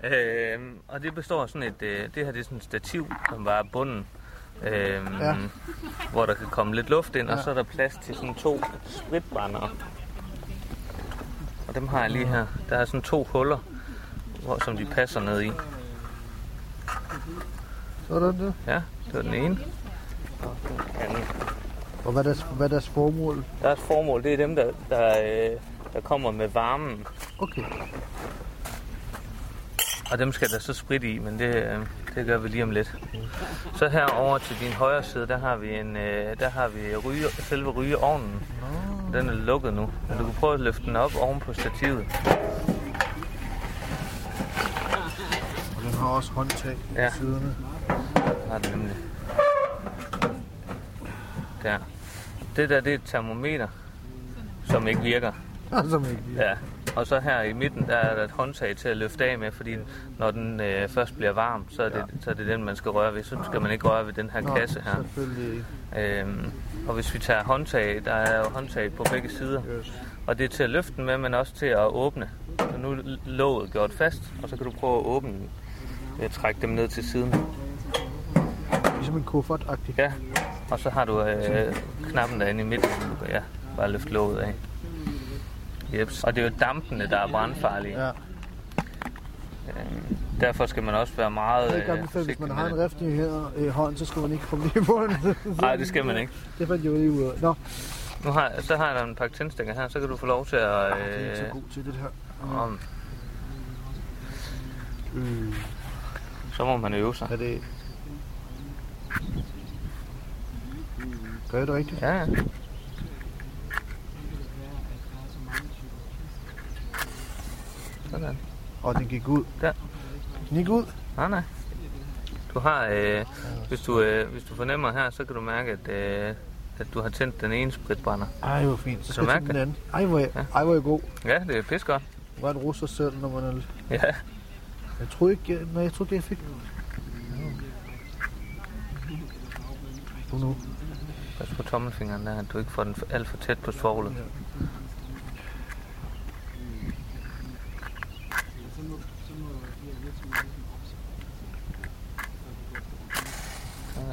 Ja. Øhm, og det består af sådan et, øh, det her det er sådan et stativ, som var bunden. Øhm, Ja. hvor der kan komme lidt luft ind, ja. Ja. og så er der plads til sådan to spritbrændere. Og dem har jeg lige her. Der er sådan to huller, hvor, som de passer ned i. Sådan der. Ja, det var den ene. Og den anden. Og hvad er deres, hvad er deres formål? Deres formål, det er dem, der, der, øh, der kommer med varmen. Okay. Og dem skal der så sprit i, men det, øh, det gør vi lige om lidt. Så herover til din højre side, der har vi en, øh, der har vi ryge, selve rygeovnen. Den er lukket nu, men du kan prøve at løfte den op oven på stativet. Og den har også håndtag Ja. ja. siderne. Har den nemlig. Der. Det der, det er et termometer, som ikke virker. Som ikke virker. Ja. Og så her i midten, der er der et håndtag til at løfte af med, fordi når den øh, først bliver varm, så er, det, så er det den, man skal røre ved. Så skal man ikke røre ved den her Nå, kasse her. Ikke. Øhm, og hvis vi tager håndtag, der er jo håndtag på begge sider. Yes. Og det er til at løfte den med, men også til at åbne. Så nu er låget gjort fast, og så kan du prøve at åbne den ved at trække dem ned til siden. Ligesom en kuffert-agtig. Ja, og så har du øh, knappen derinde i midten, du kan ja, bare løfte låget af. Jeps. Og det er jo dampene, der er brandfarlige. Ja. Øhm, derfor skal man også være meget Det øh, gammelt, hvis forsigtig man har en rift i her, øh, hånd, så skal man ikke komme lige på den. Nej, det skal man ikke. Det fandt jeg jo lige ud af. Nå, Nu har, så har jeg en pakke tændstikker her, så kan du få lov til at... det er ikke så Øh, god til det her. om, Mm. så må man øve sig. Er det... Gør jeg det rigtigt? Ja, ja. Sådan. Og den gik ud. Der. Den gik ud? Nej, nej. Du har, øh, hvis, du, øh, hvis du fornemmer her, så kan du mærke, at, øh, at du har tændt den ene spritbrænder. Ej, hvor fint. Så Kan skal du jeg den det? anden. Ej, hvor jeg, Ja. ej, hvor jeg god. Ja, det er pis godt. Hvor en russer selv, når man er... Ja. Jeg tror ikke, jeg, nej, jeg tror ikke, jeg fik... Nu, nu. Pas på tommelfingeren der, at du ikke får den alt for tæt på svoglet.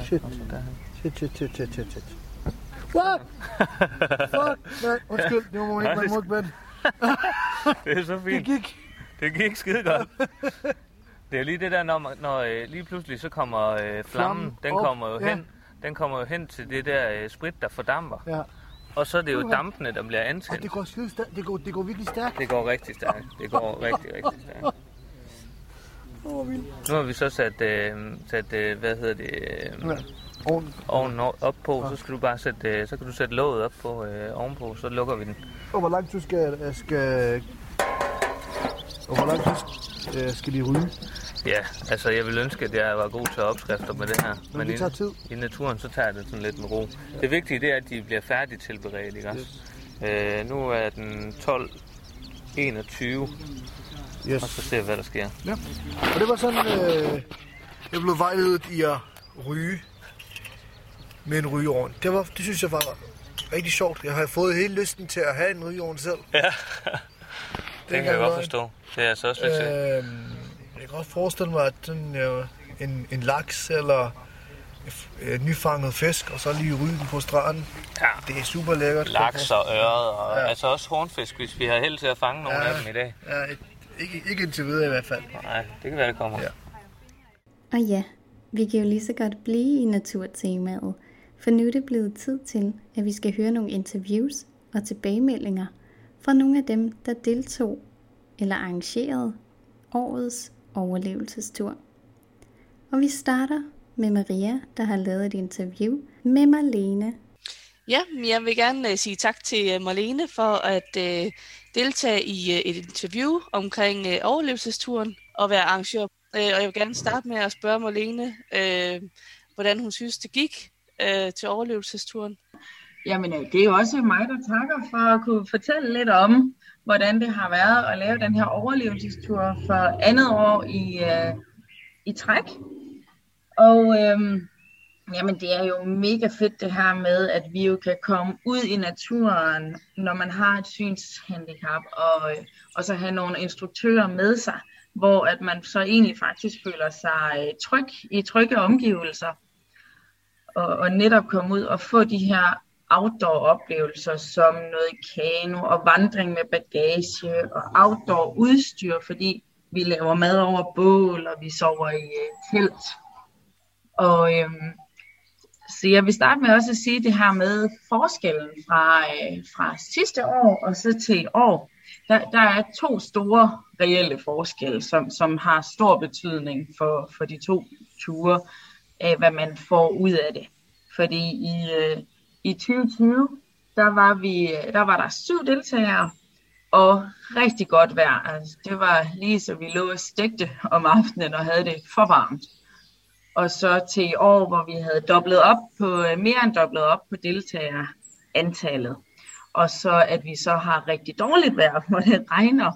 Shit. Shit, shit, shit, shit, shit, shit. What? Fuck, nej, undskyld, det må ikke, ikke vende. Det er så fint. Det gik. Det gik skide godt. Det er lige det der, når, man, når øh, lige pludselig så kommer øh, flammen, Flammen den op, kommer jo ja. hen, den kommer jo hen til det der øh, sprit, der fordamper. Ja. Og så er det jo dampene, der bliver Og antændt. det går, skide stærkt. det går, det går virkelig stærkt. Det går rigtig stærkt. Det går rigtig, rigtig stærkt. Vildt. Nu har vi så sat, øh, sat øh, hvad hedder det, øh, Ja, ovnen. ovnen op på, så skal du bare sætte, øh, så kan du sætte låget op på øh, ovenpå, så lukker vi den. Og hvor lang tid skal, jeg skal... Og hvor lang tid øh, skal de ryge? Ja, altså jeg vil ønske, at jeg var god til opskrifter med det her. Men det i, tager tid. i naturen, så tager det sådan lidt med ro. Det vigtige det er, at de bliver færdigt tilberedt, ikke også? Øh, nu er den 12.21, Yes. og så ser vi, hvad der sker. Ja. Og det var sådan, øh, jeg blev vejledet i at ryge med en rygeovn. Det, var, det synes jeg var rigtig sjovt. Jeg har fået hele lysten til at have en rygeovn selv. Ja, Det det kan jeg godt forstå. Det er altså også lidt øh, jeg kan godt forestille mig, at sådan, øh, en, en laks eller øh, nyfanget fisk, og så lige ryge den på stranden. Ja. Det er super lækkert. laks og øret, og Ja. ja. altså også hornfisk, hvis vi har held til at fange nogle Ja. af dem i dag. Ja, et- ikke, ikke indtil videre i hvert fald. Nej, det kan være, det kommer. Ja. Og ja, vi kan jo lige så godt blive i naturtemaet, for nu er det blevet tid til, at vi skal høre nogle interviews og tilbagemeldinger fra nogle af dem, der deltog eller arrangerede årets overlevelsestur. Og vi starter med Maria, der har lavet et interview med Marlene. Ja, jeg vil gerne uh, sige tak til uh, Marlene for at uh, deltage i øh, et interview omkring øh, overlevelsesturen og være arrangør. Øh, og jeg vil gerne starte med at spørge Marlene, hvordan hun synes, det gik til overlevelsesturen. Jamen, det er jo også mig, der takker for at kunne fortælle lidt om, hvordan det har været at lave den her overlevelsestur for andet år i, øh, i træk. Og øhm, jamen, det er jo mega fedt det her med, at vi jo kan komme ud i naturen, når man har et synshandicap, og, øh, og så have nogle instruktører med sig, hvor at man så egentlig faktisk føler sig øh, tryg i trygge omgivelser. og, og netop komme ud og få de her outdoor-oplevelser som noget kano og vandring med bagage og outdoor-udstyr, fordi vi laver mad over bål, og vi sover i øh, telt. Og øhm, så jeg vil starte med også at sige det her med forskellen fra, øh, fra sidste år og så til i år. Der, der er to store reelle forskelle, som, som har stor betydning for, for de to ture, af hvad man får ud af det. Fordi i, øh, i 2020, der var, vi, der var der syv deltagere, og rigtig godt vejr. Altså, det var lige så vi lå og stegte om aftenen og havde det for varmt. Og så til i år, hvor vi havde dobblet op på, øh, mere end dobblet op på deltagerantallet. Og så at vi så har rigtig dårligt vejr, hvor det regner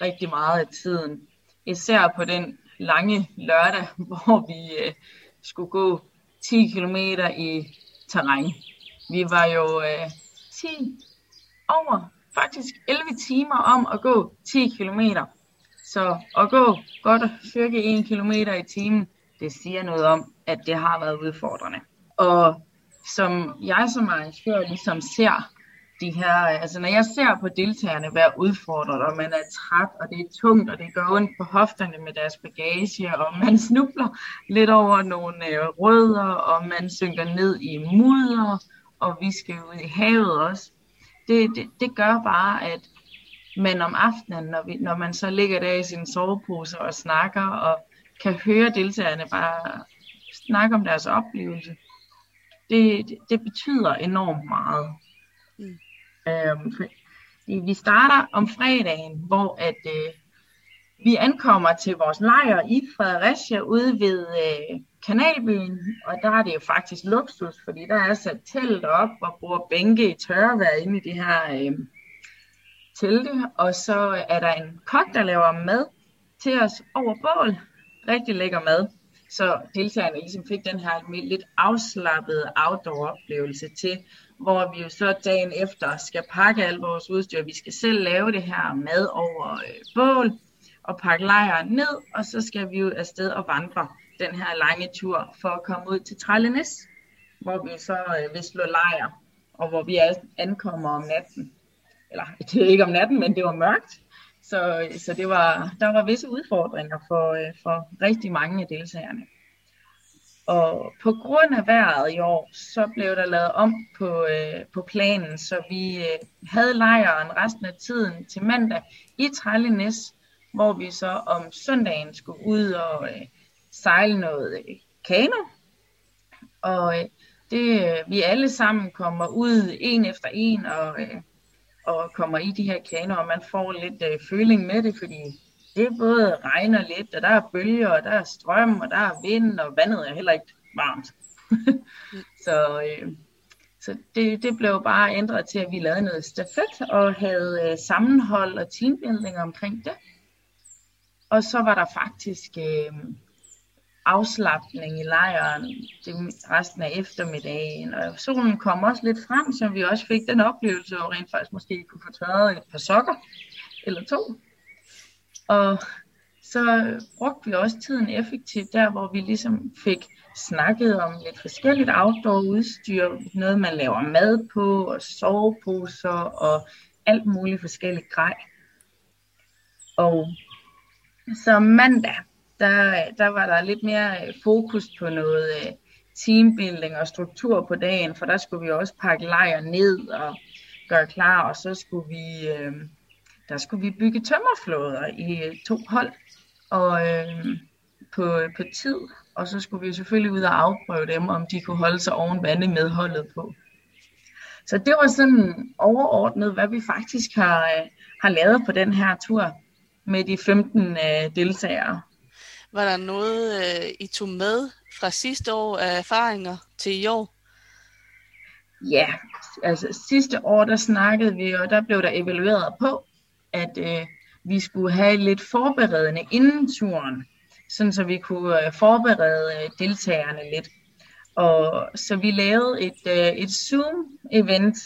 rigtig meget af tiden. Især på den lange lørdag, hvor vi øh, skulle gå 10 km i terræn. Vi var jo øh, 10 over, faktisk 11 timer om at gå 10 km. Så at gå godt cirka 1 km i timen, det siger noget om, at det har været udfordrende. Og som jeg som arrangør ligesom ser de her, altså når jeg ser på deltagerne være udfordret, og man er træt, og det er tungt, og det gør ondt på hofterne med deres bagage, og man snubler lidt over nogle øh, rødder, og man synker ned i mudder, og vi skal ud i havet også. Det, det, det gør bare, at man om aftenen, når, vi, når man så ligger der i sin sovepose og snakker, og kan høre deltagerne bare snakke om deres oplevelse, det, det, det betyder enormt meget. Mm. Øhm, vi starter om fredagen, hvor at øh, vi ankommer til vores lejr i Fredericia ude ved øh, Kanalbyen, og der er det jo faktisk luksus, fordi der er sat telt op og bruger bænke i tørrevejr inde i det her øh, telte, og så er der en kok, der laver mad til os over bål. Rigtig lækker mad. Så deltagerne ligesom fik den her lidt afslappede outdoor-oplevelse til, hvor vi jo så dagen efter skal pakke al vores udstyr. Vi skal selv lave det her mad over øh, bål og pakke lejren ned, og så skal vi jo afsted og vandre den her lange tur for at komme ud til Trællenæs, hvor vi så øh, vil slå lejr, og hvor vi ankommer om natten. Eller det er ikke om natten, men det var mørkt. Så, så det var, der var visse udfordringer for, øh, for rigtig mange af deltagerne. Og på grund af vejret i år, så blev der lavet om på, øh, på planen, så vi øh, havde lejren resten af tiden til mandag i Trællenæs, hvor vi så om søndagen skulle ud og øh, sejle noget øh, kano. Og øh, det, øh, vi alle sammen kommer ud en efter en og, øh, og kommer i de her kanoer, og man får lidt øh, føling med det, fordi det både regner lidt, og der er bølger, og der er strøm, og der er vind, og vandet er heller ikke varmt. så øh, så det, det blev bare ændret til, at vi lavede noget stafet og havde øh, sammenhold og teambuilding omkring det. Og så var der faktisk øh, afslappning i lejren det, resten af eftermiddagen. Og solen kom også lidt frem, så vi også fik den oplevelse, at rent faktisk måske kunne få tørret et par sokker eller to. Og så brugte vi også tiden effektivt der, hvor vi ligesom fik snakket om lidt forskelligt outdoor udstyr, noget man laver mad på, og soveposer og alt muligt forskelligt grej. Og så mandag, der, der var der lidt mere øh, fokus på noget øh, teambuilding og struktur på dagen, for der skulle vi også pakke lejr ned og gøre klar, og så skulle vi, øh, der skulle vi bygge tømmerflåder i øh, to hold og øh, på, på tid, og så skulle vi selvfølgelig ud og afprøve dem, om de kunne holde sig oven vande med holdet på. Så det var sådan overordnet, hvad vi faktisk har, har lavet på den her tur med de 15 øh, deltagere. Var der noget, øh, I tog med fra sidste år af erfaringer til i år? Ja, altså sidste år, der snakkede vi, og der blev der evalueret på, at øh, vi skulle have lidt forberedende inden turen, sådan så vi kunne øh, forberede øh, deltagerne lidt. Og så vi lavede et, øh, et Zoom-event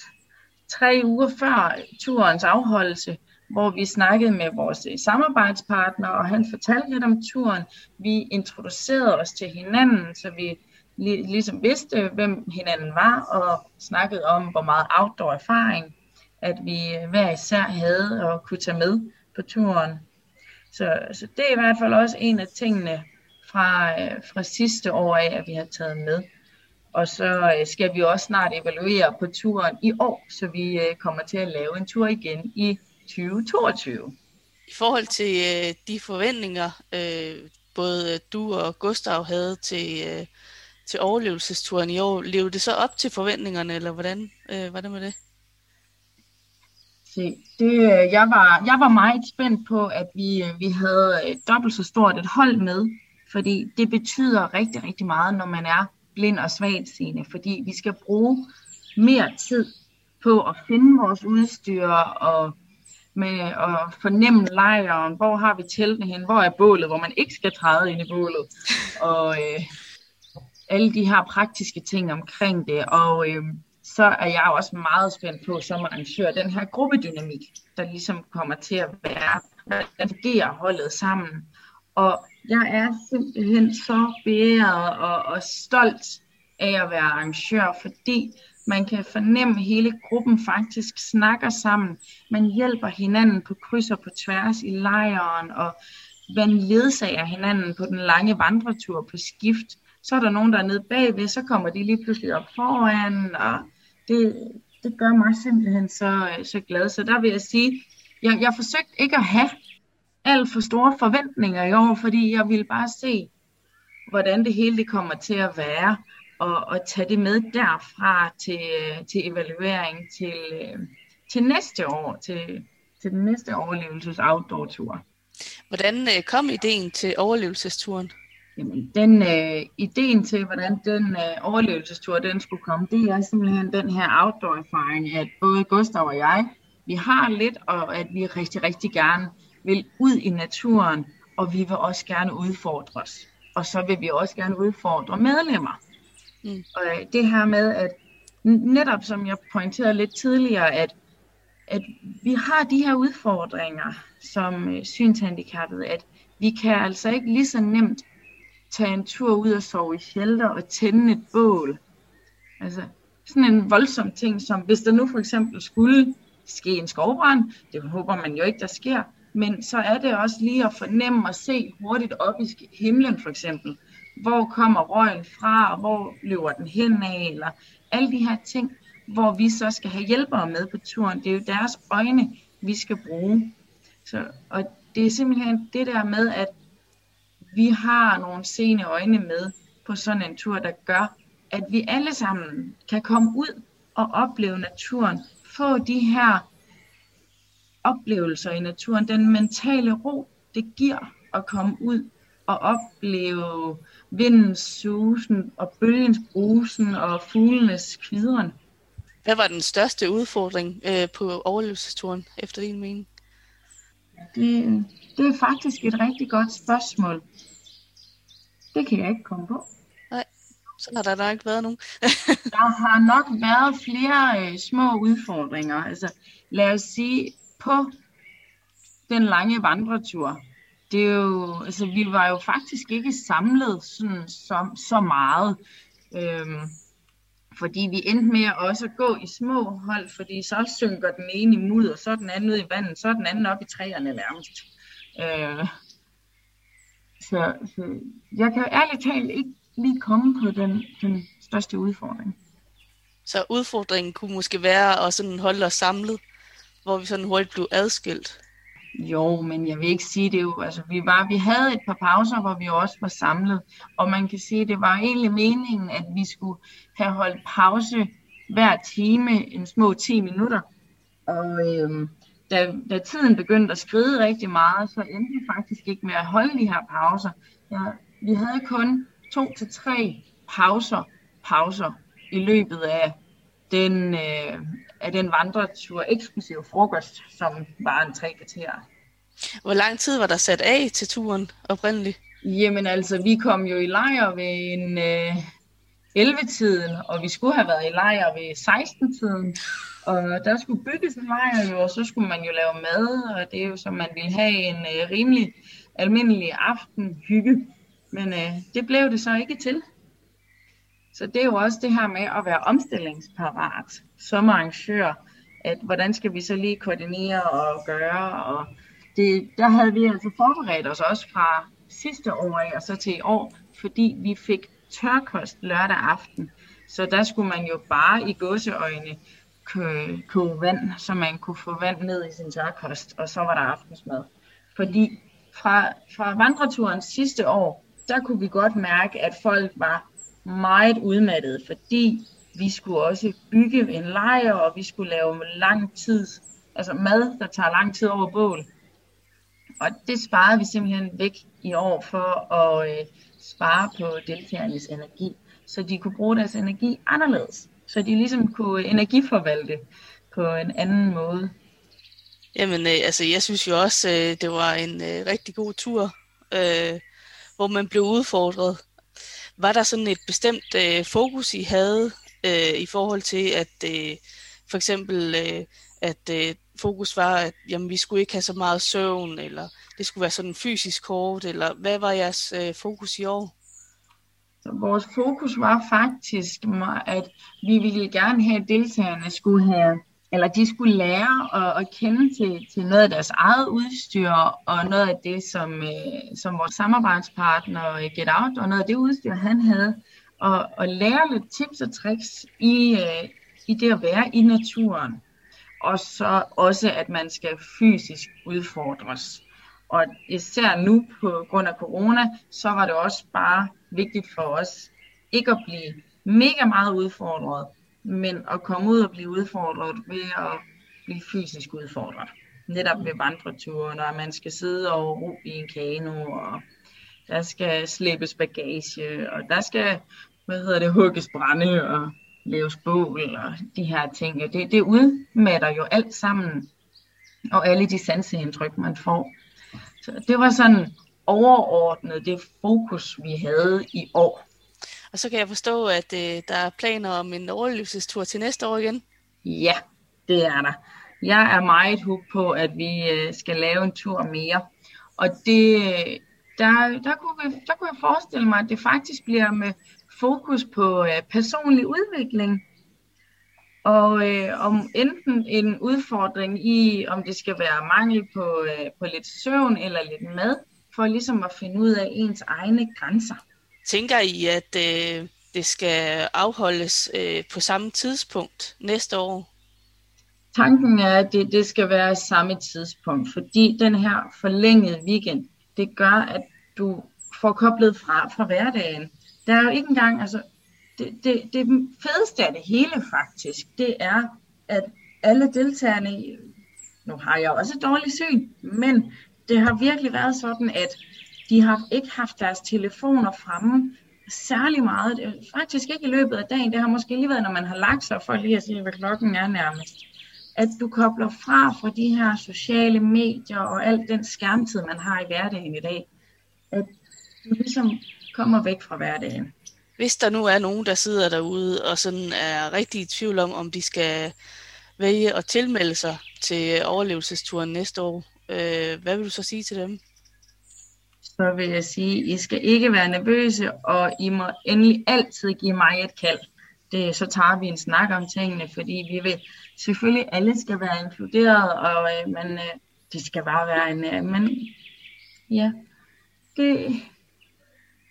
tre uger før turens afholdelse, hvor vi snakkede med vores øh, samarbejdspartner, og han fortalte lidt om turen. Vi introducerede os til hinanden, så vi ligesom vidste, hvem hinanden var, og snakkede om, hvor meget outdoor erfaring, at vi øh, hver især havde og kunne tage med på turen. Så, så det er i hvert fald også en af tingene fra, øh, fra sidste år af, at vi har taget med. Og så skal vi også snart evaluere på turen i år, så vi kommer til at lave en tur igen i 2022. I forhold til øh, de forventninger, øh, både du og Gustav havde til, øh, til overlevelsesturen i år, levede det så op til forventningerne, eller hvordan øh, var det med det? Se, det, øh, jeg, var, jeg var meget spændt på, at vi, øh, vi havde dobbelt så stort et hold med, fordi det betyder rigtig, rigtig meget, når man er blind og svagtseende, fordi vi skal bruge mere tid på at finde vores udstyr og med at fornemme lejren, hvor har vi teltene hen, hvor er bålet, hvor man ikke skal træde ind i bålet, og øh, alle de her praktiske ting omkring det, og øh, så er jeg også meget spændt på som arrangør, den her gruppedynamik, der ligesom kommer til at være, hvordan fungerer holdet sammen, og jeg er simpelthen så beæret og, og stolt af at være arrangør, fordi man kan fornemme, at hele gruppen faktisk snakker sammen. Man hjælper hinanden på kryds og på tværs i lejren, og man ledsager hinanden på den lange vandretur på skift. Så er der nogen, der er nede bagved, så kommer de lige pludselig op foran, og det, det gør mig simpelthen så, øh, så glad. Så der vil jeg sige, jeg, jeg forsøgte ikke at have alt for store forventninger i år, fordi jeg ville bare se, hvordan det hele det kommer til at være og, og tage det med derfra til, til evaluering til, til næste år, til, til den næste overlevelses outdoor tur. Hvordan øh, kom ideen til overlevelsesturen? Jamen, den øh, ideen til, hvordan den øh, overlevelsestur den skulle komme, det er simpelthen den her outdoor erfaring, at både Gustav og jeg, vi har lidt, og at vi rigtig, rigtig gerne vil ud i naturen, og vi vil også gerne udfordre os. Og så vil vi også gerne udfordre medlemmer. Mm. Og øh, det her med, at netop som jeg pointerede lidt tidligere, at, at vi har de her udfordringer som øh, synshandicappede, at vi kan altså ikke lige så nemt tage en tur ud og sove i shelter og tænde et bål. Altså sådan en voldsom ting, som hvis der nu for eksempel skulle ske en skovbrand, det håber man jo ikke, der sker, men så er det også lige at fornemme og se hurtigt op i himlen for eksempel hvor kommer røgen fra, og hvor løber den hen af, eller alle de her ting, hvor vi så skal have hjælpere med på turen. Det er jo deres øjne, vi skal bruge. Så, og det er simpelthen det der med, at vi har nogle sene øjne med på sådan en tur, der gør, at vi alle sammen kan komme ud og opleve naturen, få de her oplevelser i naturen, den mentale ro, det giver at komme ud og opleve vindens susen og bølgens brusen og fuglenes kvidren. Hvad var den største udfordring øh, på overlevelsesturen, efter din mening? Det, det er faktisk et rigtig godt spørgsmål. Det kan jeg ikke komme på. Nej, så har der nok ikke været nogen. der har nok været flere øh, små udfordringer. Altså, lad os sige, på den lange vandretur, det er jo, altså vi var jo faktisk ikke samlet sådan, så, så meget. Øhm, fordi vi endte med at også gå i små hold, fordi så synker den ene i mudder, så er den anden ud i vandet, så er den anden op i træerne nærmest. Øh, så, så jeg kan ærligt talt ikke lige komme på den, den største udfordring. Så udfordringen kunne måske være at sådan holde os samlet, hvor vi sådan hurtigt blev adskilt? Jo, men jeg vil ikke sige det jo. Altså, vi, var, vi havde et par pauser, hvor vi også var samlet, og man kan sige, at det var egentlig meningen, at vi skulle have holdt pause hver time, en små 10 minutter. Og øhm, da, da tiden begyndte at skride rigtig meget, så endte vi faktisk ikke med at holde de her pauser. Ja, vi havde kun to til tre pauser, pauser i løbet af den, øh, af den vandretur, eksklusiv frokost, som var en tre kvarter. Hvor lang tid var der sat af til turen oprindeligt? Jamen altså, vi kom jo i lejr ved en øh, 11-tiden, og vi skulle have været i lejr ved 16-tiden. Og der skulle bygges en lejr jo, og så skulle man jo lave mad, og det er jo som man ville have en øh, rimelig almindelig aftenhygge. Men øh, det blev det så ikke til. Så det er jo også det her med at være omstillingsparat som arrangør, at hvordan skal vi så lige koordinere og gøre, og det, der havde vi altså forberedt os også fra sidste år af og så til i år, fordi vi fik tørkost lørdag aften. Så der skulle man jo bare i gåseøjne koge vand, så man kunne få vand ned i sin tørkost, og så var der aftensmad. Fordi fra, fra vandreturen sidste år, der kunne vi godt mærke, at folk var meget udmattede, fordi vi skulle også bygge en lejr, og vi skulle lave lang tid, altså mad, der tager lang tid over bål. Og det sparede vi simpelthen væk i år for at øh, spare på deltagernes energi, så de kunne bruge deres energi anderledes. Så de ligesom kunne energiforvalte på en anden måde. Jamen, øh, altså, jeg synes jo også, øh, det var en øh, rigtig god tur, øh, hvor man blev udfordret. Var der sådan et bestemt øh, fokus, I havde øh, i forhold til, at øh, for eksempel, øh, at øh, fokus var, at jamen, vi skulle ikke have så meget søvn, eller det skulle være sådan fysisk hårdt, eller hvad var jeres øh, fokus i år? Så vores fokus var faktisk, at vi ville gerne have, at deltagerne skulle have, eller de skulle lære at, at kende til, til noget af deres eget udstyr, og noget af det, som, øh, som vores samarbejdspartner øh, Get Out, og noget af det udstyr, han havde, og, og lære lidt tips og tricks i, øh, i det at være i naturen. Og så også, at man skal fysisk udfordres. Og især nu på grund af corona, så var det også bare vigtigt for os ikke at blive mega meget udfordret, men at komme ud og blive udfordret ved at blive fysisk udfordret. Netop ved vandreture, når man skal sidde og ro i en kano, og der skal slæbes bagage, og der skal, hvad hedder det, hugges brænde og laves bål og de her ting. Det, det udmatter jo alt sammen, og alle de sanseindtryk, man får. Så det var sådan overordnet det fokus, vi havde i år. Og så kan jeg forstå, at øh, der er planer om en overlevelsestur til næste år igen. Ja, det er der. Jeg er meget hug på, at vi øh, skal lave en tur mere. Og det, øh, der, der, kunne vi, der kunne jeg forestille mig, at det faktisk bliver med fokus på øh, personlig udvikling. Og øh, om enten en udfordring i, om det skal være mangel på, øh, på lidt søvn eller lidt mad, for ligesom at finde ud af ens egne grænser. Tænker I, at øh, det skal afholdes øh, på samme tidspunkt næste år? Tanken er, at det, det skal være samme tidspunkt, fordi den her forlængede weekend, det gør, at du får koblet fra fra hverdagen. Der er jo ikke engang, altså, det, det, det fedeste af det hele faktisk, det er, at alle deltagerne, nu har jeg også et dårligt syn, men det har virkelig været sådan, at de har ikke haft deres telefoner fremme særlig meget. Det er faktisk ikke i løbet af dagen. Det har måske lige været, når man har lagt sig, for lige at sige, hvad klokken er nærmest. At du kobler fra fra de her sociale medier og al den skærmtid, man har i hverdagen i dag. At du ligesom kommer væk fra hverdagen. Hvis der nu er nogen, der sidder derude og sådan er rigtig i tvivl om, om de skal vælge at tilmelde sig til overlevelsesturen næste år, Øh, hvad vil du så sige til dem? Så vil jeg sige, I skal ikke være nervøse, og I må endelig altid give mig et kald. Det, så tager vi en snak om tingene, fordi vi vil selvfølgelig alle skal være inkluderet, og øh, man, øh, det skal bare være en... Øh, men ja, det,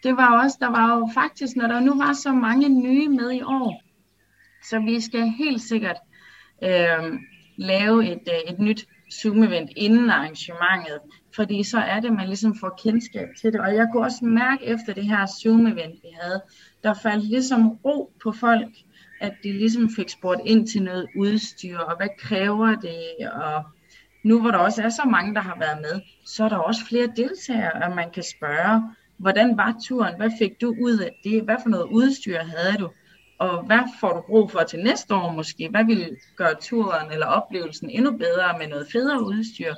det var også, der var jo faktisk, når der nu var så mange nye med i år, så vi skal helt sikkert øh, lave et, øh, et nyt Zoom-event inden arrangementet, fordi så er det, man ligesom får kendskab til det. Og jeg kunne også mærke efter det her Zoom-event, vi havde, der faldt ligesom ro på folk, at de ligesom fik spurgt ind til noget udstyr, og hvad kræver det, og nu hvor der også er så mange, der har været med, så er der også flere deltagere, og man kan spørge, hvordan var turen, hvad fik du ud af det, hvad for noget udstyr havde du, og hvad får du brug for til næste år måske? Hvad vil gøre turen eller oplevelsen endnu bedre med noget federe udstyr?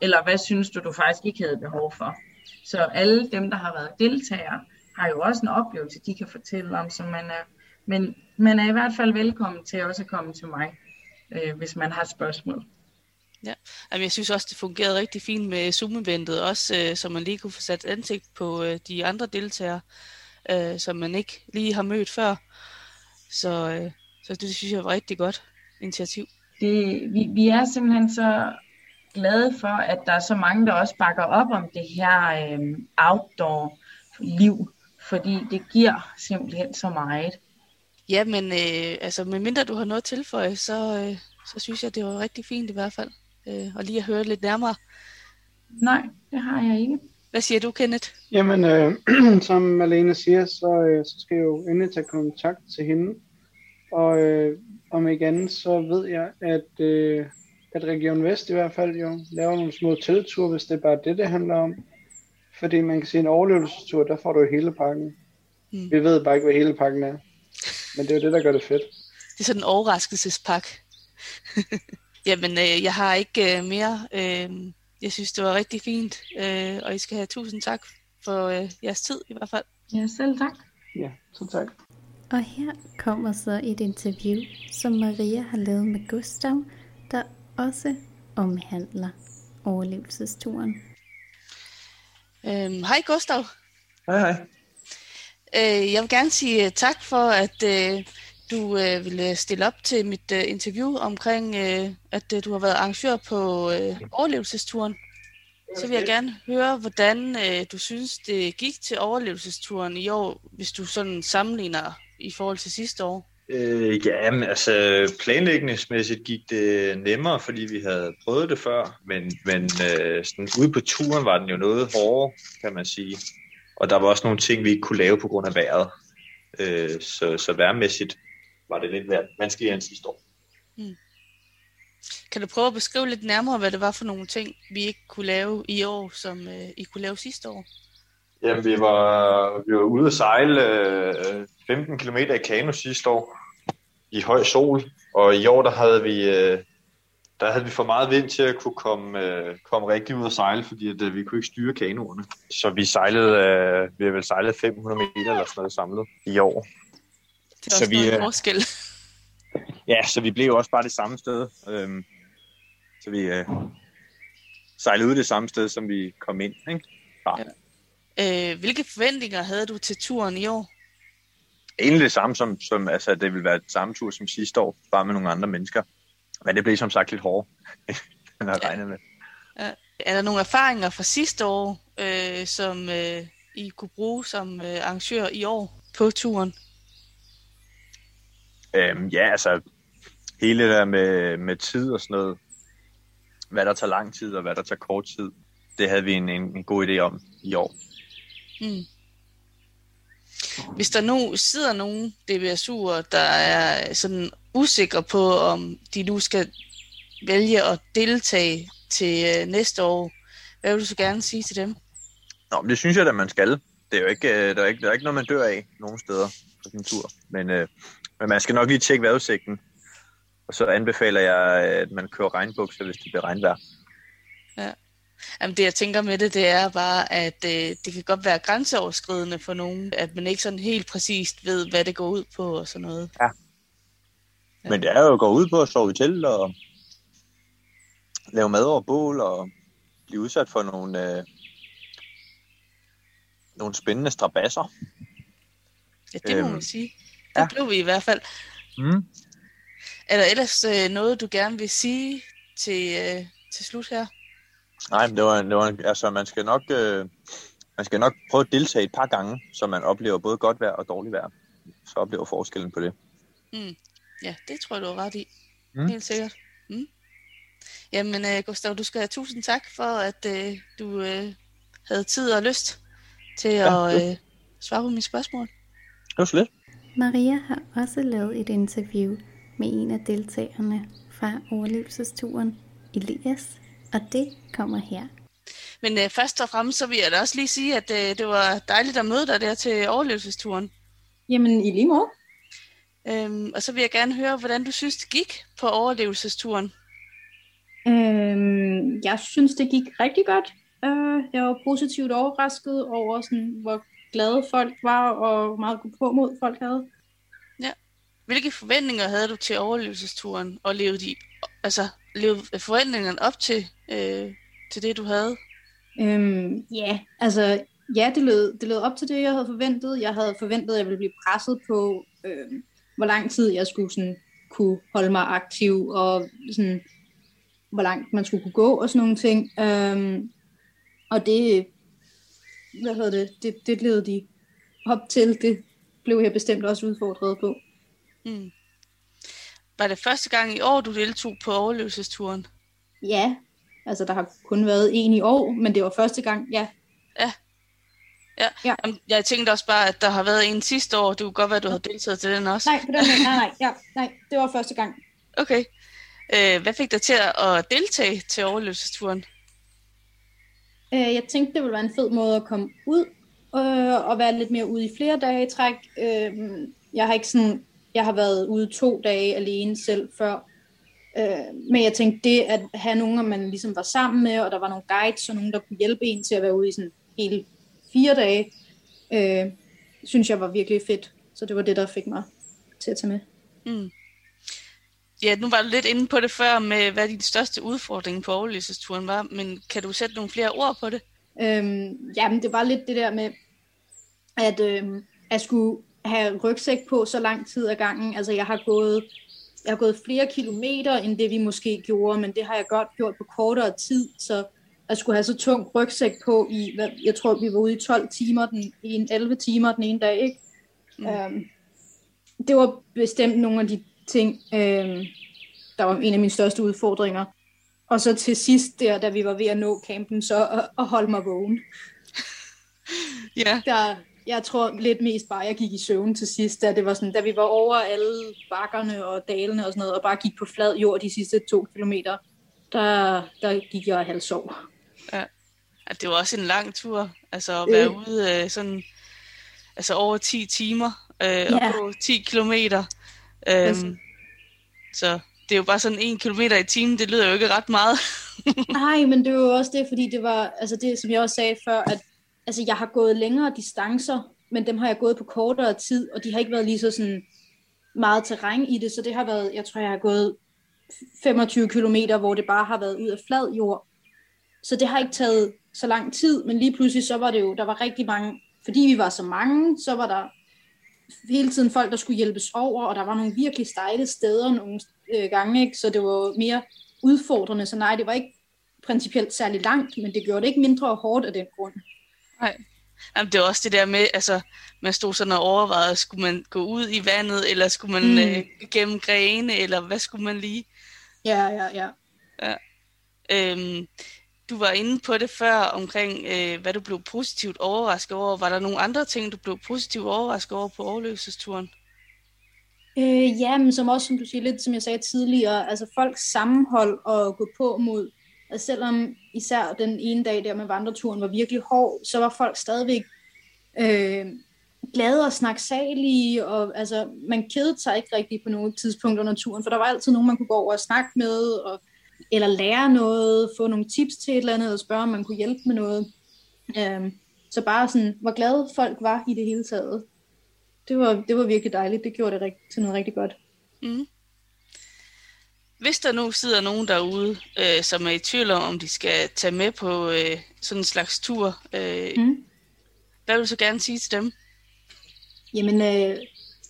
Eller hvad synes du, du faktisk ikke havde behov for? Så alle dem, der har været deltagere, har jo også en oplevelse, de kan fortælle om, så man er, men man er i hvert fald velkommen til også at komme til mig, øh, hvis man har spørgsmål. Ja, Jamen, jeg synes også, det fungerede rigtig fint med Zoom-eventet, også øh, så man lige kunne få sat ansigt på øh, de andre deltagere. øh, som man ikke lige har mødt før. Så, øh, så det synes jeg var rigtig godt initiativ. Det, vi, vi er simpelthen så glade for, at der er så mange, der også bakker op om det her øh, outdoor-liv, fordi det giver simpelthen så meget. Ja, men øh, altså, medmindre du har noget at tilføje, så, øh, så synes jeg, det var rigtig fint i hvert fald. Øh, og lige at høre lidt nærmere. Nej, det har jeg ikke. Hvad siger du, Kenneth? Jamen, øh, som Malene siger, så, øh, så skal jeg jo endelig tage kontakt til hende. Og øh, om ikke andet, så ved jeg, at, øh, at Region Vest i hvert fald jo laver nogle små teltur, hvis det er bare det, det handler om. Fordi man kan sige, en overlevelsestur, der får du hele pakken. Mm. Vi ved bare ikke, hvad hele pakken er. Men det er jo det, der gør det fedt. Det er sådan en overraskelsespak. Jamen, øh, jeg har ikke øh, mere. Øh, jeg synes, det var rigtig fint. Øh, og I skal have tusind tak for øh, jeres tid i hvert fald. Ja, selv tak. Ja, så tak. Og her kommer så et interview, som Maria har lavet med Gustav, der også omhandler overlevelsesturen. Øhm, hej Gustav. Hej hej. Øh, jeg vil gerne sige øh, tak for, at øh, du øh, ville stille op til mit øh, interview omkring, øh, at øh, du har været arrangør på øh, overlevelsesturen. Så vil jeg gerne høre, hvordan øh, du synes, det gik til overlevelsesturen i år, hvis du sådan sammenligner i forhold til sidste år. Øh, ja, men altså planlægningsmæssigt gik det nemmere, fordi vi havde prøvet det før, men, men øh, sådan, ude på turen var den jo noget hårdere, kan man sige. Og der var også nogle ting, vi ikke kunne lave på grund af vejret. Øh, så, så værmæssigt var det lidt vanskeligere end sidste år. Hmm. Kan du prøve at beskrive lidt nærmere, hvad det var for nogle ting, vi ikke kunne lave i år, som øh, I kunne lave sidste år? Jamen, vi var, vi var ude at sejle øh, 15 km i kano sidste år i høj sol, og i år der havde vi øh, der havde vi for meget vind til at kunne komme, øh, komme rigtig ud og sejle, fordi at, øh, vi kunne ikke styre kanoerne. Så vi sejlede, øh, vi har vel sejlet 500 meter eller sådan noget samlet i år. Det er så vi, noget øh, forskel. Ja, så vi blev også bare det samme sted. Øhm, så vi øh, sejlede ud det samme sted, som vi kom ind. Ikke? Ja. Øh, hvilke forventninger havde du til turen i år? Egentlig det samme som, som altså, det ville være samme tur som sidste år, bare med nogle andre mennesker. Men det blev som sagt lidt hårdt, end jeg regnede med. Ja. Er der nogle erfaringer fra sidste år, øh, som øh, I kunne bruge som øh, arrangør i år på turen? Øhm, ja, altså hele det der med, med tid og sådan noget, hvad der tager lang tid og hvad der tager kort tid, det havde vi en, en, en god idé om i år. Mm. Hvis der nu sidder nogen DBSU'er, der er sådan usikre på, om de nu skal vælge at deltage til øh, næste år, hvad vil du så gerne sige til dem? Nå, men det synes jeg at man skal. Det er jo ikke, øh, der, er ikke, der er ikke noget, man dør af nogen steder på en tur. Men, øh, men man skal nok lige tjekke vejrudsigten. Og så anbefaler jeg, at man kører regnbukser, hvis det bliver regnvejr. Ja. Jamen det jeg tænker med det, det er bare, at øh, det kan godt være grænseoverskridende for nogen, at man ikke sådan helt præcist ved, hvad det går ud på og sådan noget. Ja. ja. Men det er jo at gå ud på at sove i telt og lave mad over bål og blive udsat for nogle, øh, nogle spændende strabasser. Ja, det må Øhm, man sige. Det ja. blev vi i hvert fald. Mm. Er der ellers øh, noget, du gerne vil sige til, øh, til slut her? Nej, men det var, det var, altså man skal nok, øh, man skal nok prøve at deltage et par gange, så man oplever både godt vejr og dårligt vejr. Så oplever forskellen på det. Mm. Ja, det tror jeg, du har ret i. Mm. Helt sikkert. Mm. Jamen, øh, Gustav, du skal have tusind tak for, at øh, du øh, havde tid og lyst til Ja, at øh, svare på mine spørgsmål. Det var så lidt. Maria har også lavet et interview med en af deltagerne fra overlevelsesturen, Elias, og det kommer her. Men øh, først og fremmest, så vil jeg da også lige sige, at øh, det var dejligt at møde dig der til overlevelsesturen. Jamen, i lige måde. Øhm, og så vil jeg gerne høre, hvordan du synes, det gik på overlevelsesturen. Øhm, jeg synes, det gik rigtig godt. Øh, jeg var positivt overrasket over, sådan, hvor glade folk var, og hvor meget på mod folk havde. Ja. Hvilke forventninger havde du til overlevelsesturen, og levede, de, altså, levede forventningerne op til, øh, til det, du havde? Øhm, ja, altså, ja, det lød, det lød op til det, jeg havde forventet. Jeg havde forventet, at jeg ville blive presset på, øh, hvor lang tid jeg skulle sådan, kunne holde mig aktiv, og sådan, hvor langt man skulle kunne gå, og sådan nogle ting. Øh, og det, hvad hedder det, det, det levede de op til. Det blev jeg bestemt også udfordret på. Mm. Var det første gang i år, du deltog på overlevelsesturen? Ja, altså der har kun været en i år, men det var første gang, ja. Ja. Ja. ja. Jamen, jeg tænkte også bare, at der har været en sidste år. Det kunne godt være, at du havde deltaget til den også. Nej, på den måde, nej, nej, ja, nej, det var første gang. Okay. Øh, hvad fik dig til at deltage til overlevelsesturen? Øh, jeg tænkte, det ville være en fed måde at komme ud øh, og være lidt mere ude i flere dage i træk. Øh, jeg har ikke sådan, jeg har været ude to dage alene selv før. Øh, men jeg tænkte, det at have nogen, man ligesom var sammen med, og der var nogle guides og nogen, der kunne hjælpe en til at være ude i sådan hele fire dage, øh, synes jeg var virkelig fedt. Så det var det, der fik mig til at tage med. Mm. Ja, nu var du lidt inde på det før med, hvad din største udfordring på overlevelsesturen var, men kan du sætte nogle flere ord på det? Øhm, jamen, det var lidt det der med, at øhm, jeg skulle have rygsæk på så lang tid ad gangen. Altså, jeg har gået, jeg har gået flere kilometer, end det vi måske gjorde, men det har jeg godt gjort på kortere tid, så jeg skulle have så tung rygsæk på i, hvad, jeg tror, vi var ude i 12 timer, den, i 11 timer den ene dag, ikke? Mm. Øhm, det var bestemt nogle af de ting, øhm, der var en af mine største udfordringer. Og så til sidst der, da vi var ved at nå campen, så at, at holde mig vågen. Ja. Der, jeg tror lidt mest bare, jeg gik i søvn til sidst, da, det var sådan, da vi var over alle bakkerne og dalene og sådan noget, og bare gik på flad jord de sidste to kilometer, der, der gik jeg halv sov. Ja. Det var også en lang tur, altså at være øh. ude øh, sådan, altså over 10 timer, øh, ja. og på 10 kilometer. Øhm, så det er jo bare sådan en kilometer i timen, det lyder jo ikke ret meget. Nej, men det var jo også det, fordi det var, altså det, som jeg også sagde før, at altså jeg har gået længere distancer, men dem har jeg gået på kortere tid, og de har ikke været lige så sådan meget terræn i det, så det har været, jeg tror, jeg har gået 25 kilometer, hvor det bare har været ud af flad jord. Så det har ikke taget så lang tid, men lige pludselig så var det jo, der var rigtig mange, fordi vi var så mange, så var der hele tiden folk, der skulle hjælpes over, og der var nogle virkelig stejle steder nogle øh, gange, ikke? så det var mere udfordrende, så nej, det var ikke principielt særlig langt, men det gjorde det ikke mindre hårdt af den grund. Nej. Jamen, det er også det der med, altså, man stod sådan og overvejede, skulle man gå ud i vandet, eller skulle man mm. øh, gennem grene, eller hvad skulle man lige? Ja, ja, ja. ja. Øhm, du var inde på det før omkring, øh, hvad du blev positivt overrasket over. Var der nogle andre ting, du blev positivt overrasket over på overlevelsesturen? Øh, ja, men som også, som du siger, lidt som jeg sagde tidligere, altså folks sammenhold og gå på mod, altså selvom især den ene dag der med vandreturen var virkelig hård, så var folk stadigvæk øh, glade og snaksalige, og altså, man kedede sig ikke rigtig på nogle tidspunkt under turen, for der var altid nogen, man kunne gå over og snakke med, og eller lære noget, få nogle tips til et eller andet, og spørge, om man kunne hjælpe med noget. Øh, så bare sådan, hvor glade folk var i det hele taget. Det var, det var virkelig dejligt. Det gjorde det rigt, til noget rigtig godt. Mm. Hvis der nu sidder nogen derude, øh, som er i tvivl om, om de skal tage med på øh, sådan en slags tur, øh, mm. hvad vil du så gerne sige til dem? Jamen, øh,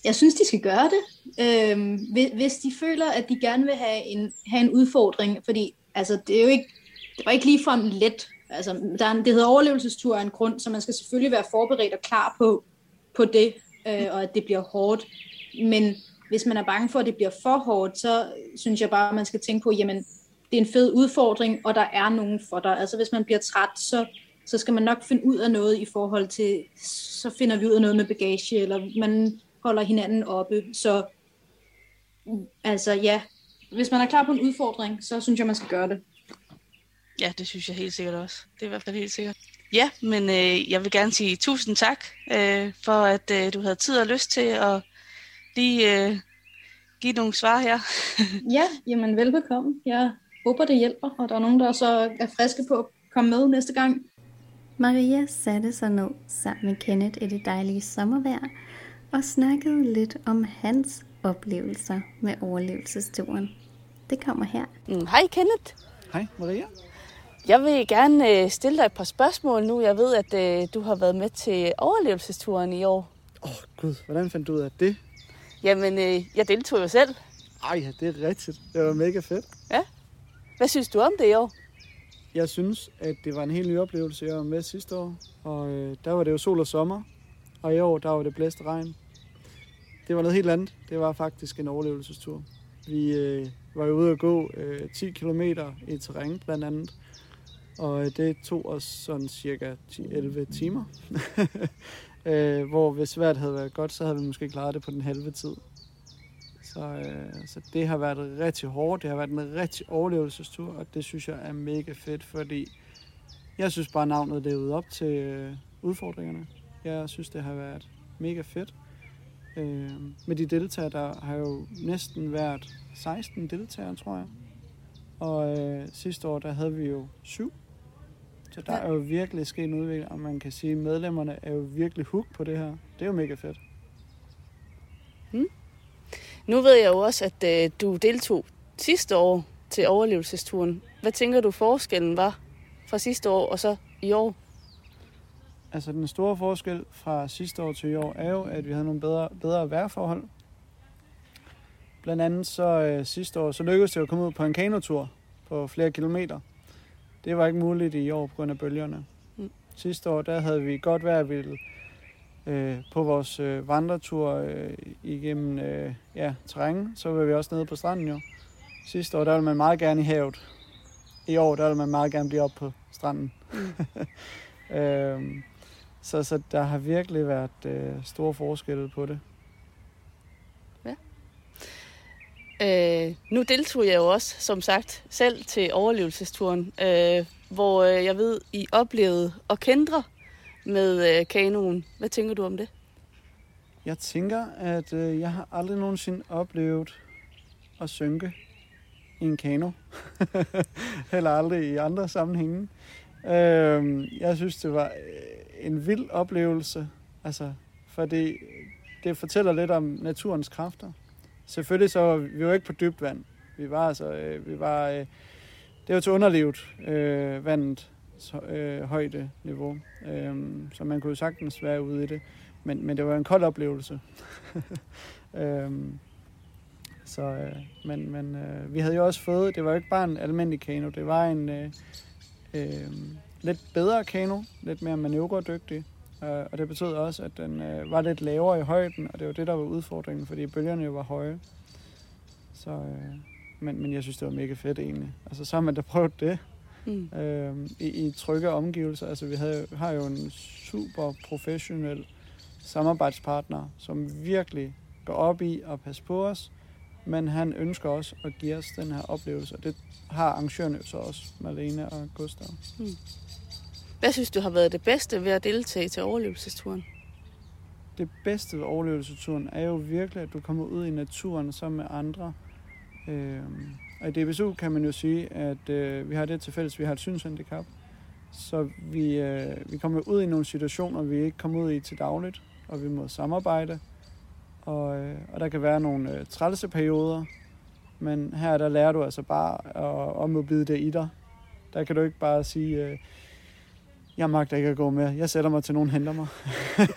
jeg synes, de skal gøre det. Øh, hvis de føler, at de gerne vil have en, have en udfordring, fordi altså, det er jo ikke, det var ikke ligefrem let. Altså, der er en, det hedder overlevelsestur af en grund, så man skal selvfølgelig være forberedt og klar på, på det, øh, og at det bliver hårdt. Men hvis man er bange for, at det bliver for hårdt, så synes jeg bare, at man skal tænke på, jamen, det er en fed udfordring, og der er nogen for dig. Altså hvis man bliver træt, så, så skal man nok finde ud af noget i forhold til, så finder vi ud af noget med bagage, eller man holder hinanden oppe. Så altså ja, hvis man er klar på en udfordring, så synes jeg, man skal gøre det. Ja, det synes jeg helt sikkert også. Det er i hvert fald helt sikkert. Ja, men øh, jeg vil gerne sige tusind tak øh, for, at øh, du havde tid og lyst til at lige øh, give nogle svar her. ja, jamen velbekomme. Jeg håber, det hjælper, og der er nogen, der så er friske på at komme med næste gang. Maria satte sig ned sammen med Kenneth i det dejlige sommervejr og snakkede lidt om hans oplevelser med overlevelsesturen. Det kommer her. Mm, hej Kenneth. Hej Maria. Jeg vil gerne øh, stille dig et par spørgsmål nu. Jeg ved, at øh, du har været med til overlevelsesturen i år. Åh, oh, gud, hvordan fandt du ud af det? Jamen, øh, jeg deltog jo selv. Ej, det er rigtigt. Det var mega fedt. Ja. Hvad synes du om det i år? Jeg synes, at det var en helt ny oplevelse. Jeg var med sidste år, og øh, der var det jo sol og sommer. Og i år, der var det blæst regn. Det var noget helt andet. Det var faktisk en overlevelsestur. Vi øh, var jo ude at gå øh, 10 km i terræn blandt andet. Og øh, det tog os sådan cirka 10-11 timer. øh, hvor hvis vejret havde været godt, så havde vi måske klaret det på den halve tid. Så, øh, så det har været rigtig hårdt. Det har været en rigtig overlevelsestur, og det synes jeg er mega fedt, fordi jeg synes bare, navnet levede op til øh, udfordringerne. Jeg synes, det har været mega fedt. Øh, med de deltagere, der har jo næsten været 16 deltagere, tror jeg. Og øh, sidste år, der havde vi jo syv. Så der er jo virkelig sket en udvikling, og man kan sige, at medlemmerne er jo virkelig hooked på det her. Det er jo mega fedt. Hmm. Nu ved jeg jo også, at øh, du deltog sidste år til overlevelsesturen. Hvad tænker du forskellen var fra sidste år og så i år? Altså den store forskel fra sidste år til i år er jo, at vi havde nogle bedre, bedre vejrforhold. Blandt andet så øh, sidste år, så lykkedes det at komme ud på en kanotur på flere kilometer. Det var ikke muligt i år på grund af bølgerne. Mm. Sidste år, der havde vi godt vejr vil, øh, på vores øh, vandretur øh, igennem øh, ja, terræn. Så var vi også nede på stranden jo. Sidste år, der ville man meget gerne i havet. I år, der vil man meget gerne blive op på stranden. Mm. øhm, så, så der har virkelig været øh, store forskelle på det. Øh, nu deltog jeg jo også, som sagt, selv til overlevelsesturen, øh, hvor øh, jeg ved, I oplevede at kendre med øh, kanonen. Hvad tænker du om det? Jeg tænker, at øh, jeg har aldrig nogensinde oplevet at synke i en kano. Heller aldrig i andre sammenhænge. Øh, jeg synes, det var øh, en vild oplevelse. Altså, fordi det fortæller lidt om naturens kræfter. Selvfølgelig så vi var ikke på dybt vand. Vi var altså, øh, vi var, øh, det var til underlivet, øh, vandet, så, øh, højde niveau. Øh, så man kunne jo sagtens være ude i det. Men, men det var en kold oplevelse. øh, så, øh, men men øh, vi havde jo også fået, det var jo ikke bare en almindelig kano, det var en øh, øh, lidt bedre kano, lidt mere manøvredygtig. Uh, og det betød også, at den uh, var lidt lavere i højden, og det var det, der var udfordringen, fordi bølgerne jo var høje. Så, uh, men, men jeg synes, det var mega fedt egentlig. Altså, så har man da prøvet det mm. uh, i, i trygge omgivelser. Altså, vi havde, har jo en super professionel samarbejdspartner, som virkelig går op i at passe på os, men han ønsker også at give os den her oplevelse, og det har arrangørerne så også, Malene og Gustav. Mm. Hvad synes du har været det bedste ved at deltage til overlevelsesturen? Det bedste ved overlevelsesturen er jo virkelig, at du kommer ud i naturen sammen med andre. Øh, og i DBSU kan man jo sige, at øh, vi har det til fælles, vi har et synshandicap. Så vi, øh, vi kommer ud i nogle situationer, vi ikke kommer ud i til dagligt, og vi må samarbejde. Og, øh, og der kan være nogle øh, trælse perioder, men her der lærer du altså bare at om at bide det i dig. Der kan du ikke bare sige, øh, jeg magter ikke at gå mere. Jeg sætter mig til, nogen henter mig.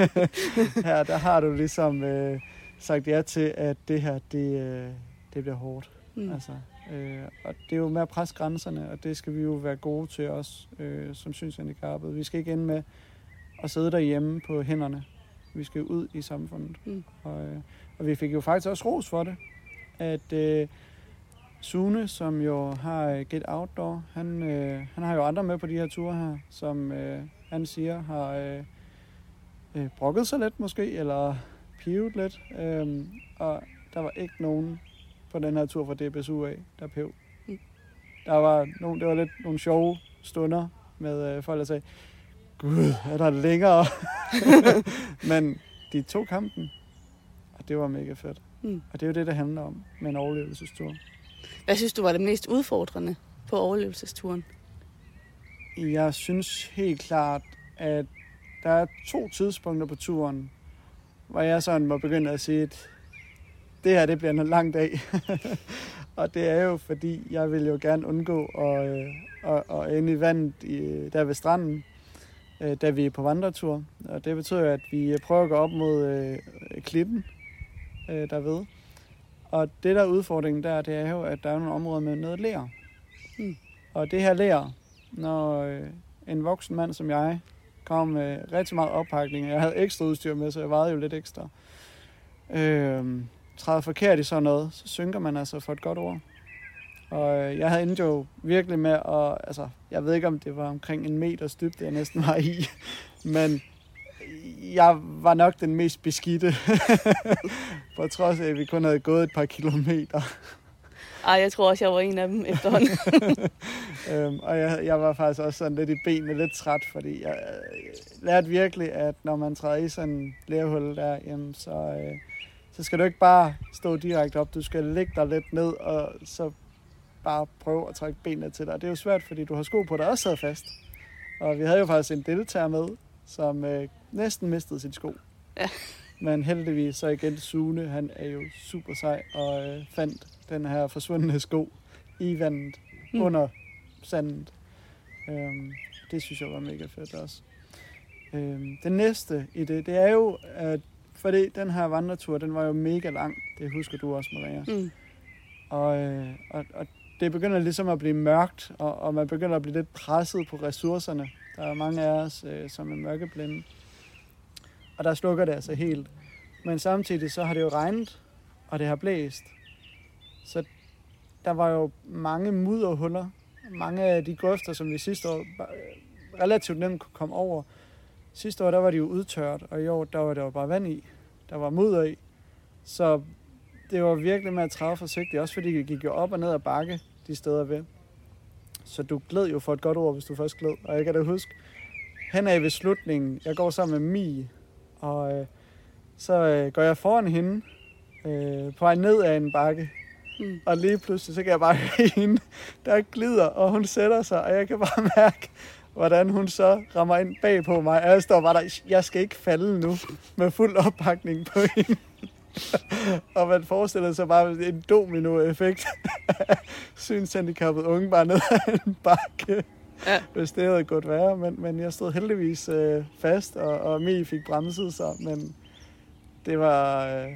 her, der har du ligesom øh, sagt ja til, at det her, det, øh, det bliver hårdt. Mm. Altså, øh, og det er jo med at presse grænserne, og det skal vi jo være gode til os øh, som synshandicappede. Vi skal ikke ende med at sidde derhjemme på hænderne. Vi skal ud i samfundet. Mm. Og, øh, og vi fik jo faktisk også ros for det, at øh, Sune, som jo har Get Outdoor, han, øh, han har jo andre med på de her ture her, som øh, han siger har øh, øh, brokket sig lidt måske, eller pivet lidt. Øh, og der var ikke nogen på den her tur fra DBSU af, der pev. Mm. Der var nogle, det var lidt nogle sjove stunder med øh, folk, der sagde, Gud, er der længere? Men de tog kampen, og det var mega fedt. Mm. Og det er jo det, det handler om med en overlevelsestur. Hvad synes du var det mest udfordrende på overlevelsesturen? Jeg synes helt klart, at der er to tidspunkter på turen, hvor jeg sådan må begynde at sige, at det her det bliver en lang dag. og det er jo fordi, jeg vil jo gerne undgå at, øh, at, og, og i vandet i, der ved stranden, øh, da vi er på vandretur. Og det betyder, at vi prøver at gå op mod øh, klitten øh, derved. Og det der er udfordringen der, det er jo, at der er nogle områder med noget lær. Mm. Og det her lær, når øh, en voksen mand som jeg kom med rigtig meget oppakning, og jeg havde ekstra udstyr med, så jeg vejede jo lidt ekstra, øh, træder forkert i sådan noget, så synker man altså for et godt ord. Og øh, jeg havde endt jo virkelig med at, altså, jeg ved ikke om det var omkring en meters dybde, jeg næsten var i, men jeg var nok den mest beskidte, på trods af, at vi kun havde gået et par kilometer. Ej, jeg tror også, jeg var en af dem efterhånden. øhm, og jeg, jeg var faktisk også sådan lidt i benene, lidt træt, fordi jeg, jeg lærte virkelig, at når man træder i sådan en lærhul der, jamen, så, øh, så skal du ikke bare stå direkte op, du skal lægge dig lidt ned, og så bare prøve at trække benene til dig. Og det er jo svært, fordi du har sko på, der også sad fast. Og vi havde jo faktisk en deltager med, som øh, næsten mistede sin sko. Ja. Men heldigvis så igen Sune, han er jo super sej og øh, fandt den her forsvundne sko i vandet Mm. under sandet. Øhm, det synes jeg var mega fedt også. Øhm, det næste i det, det er jo, at fordi den her vandretur, den var jo mega lang. Det husker du også, Maria. Mm. Og, øh, og, og det begynder ligesom at blive mørkt, og, og man begynder at blive lidt presset på ressourcerne. Der er mange af os, øh, som er mørkeblinde. Og der slukker det altså helt. Men samtidig så har det jo regnet, og det har blæst. Så der var jo mange mudderhuller. Mange af de grøfter, som vi sidste år relativt nemt kunne komme over. Sidste år, der var de jo udtørret, og i år, der var der jo bare vand i. Der var mudder i. Så det var virkelig med at træde forsigtigt, også fordi det gik jo op og ned ad bakke de steder ved. Så du gled jo for et godt ord, hvis du først gled. Og jeg kan da huske, hen af ved slutningen, jeg går sammen med Mie, og øh, så øh, går jeg foran hende øh, på vej ned ad en bakke. Mm. Og lige pludselig, så kan jeg bare høre hende, der glider, og hun sætter sig, og jeg kan bare mærke, hvordan hun så rammer ind bag på mig. Og jeg står bare der, jeg skal ikke falde nu, med fuld oppakning på hende. og man forestiller sig bare en domino-effekt. Synshandicappet unge bare ned ad en bakke. Ja. Hvis det havde gået værre. Men, men jeg stod heldigvis øh, fast, og, og Mie fik bremset sig. Men det var, øh,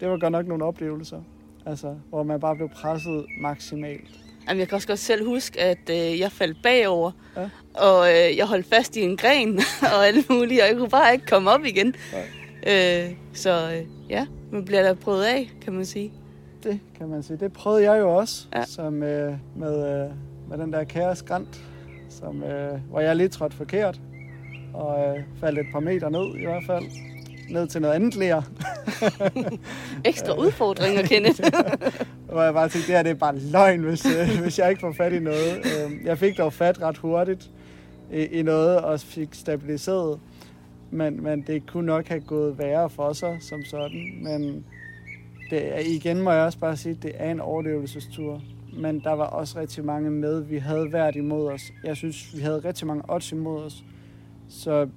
det var godt nok nogle oplevelser. Altså, hvor man bare blev presset maksimalt. Jamen, jeg kan også godt selv huske, at øh, jeg faldt bagover, Ja. og øh, jeg holdt fast i en gren og alt muligt, og jeg kunne bare ikke komme op igen. Øh, så øh, ja, man bliver da prøvet af, kan man sige. Det kan man sige. Det prøvede jeg jo også, ja. som, øh, med, øh, med den der kære skrant, som, øh, hvor jeg lige trådte forkert, og øh, faldt et par meter ned i hvert fald. Ned til noget andet lær. Ekstra udfordringer, Kenneth. hvor jeg bare tænkte, det her det er bare løgn, hvis, øh, hvis jeg ikke får fat i noget. Øh, jeg fik dog fat ret hurtigt i, i noget, og fik stabiliseret. Men, men det kunne nok have gået værre for sig som sådan. Men det er, igen må jeg også bare sige, at det er en overlevelsestur. Men der var også rigtig mange med. Vi havde været imod os. Jeg synes, vi havde rigtig mange odds imod os. Så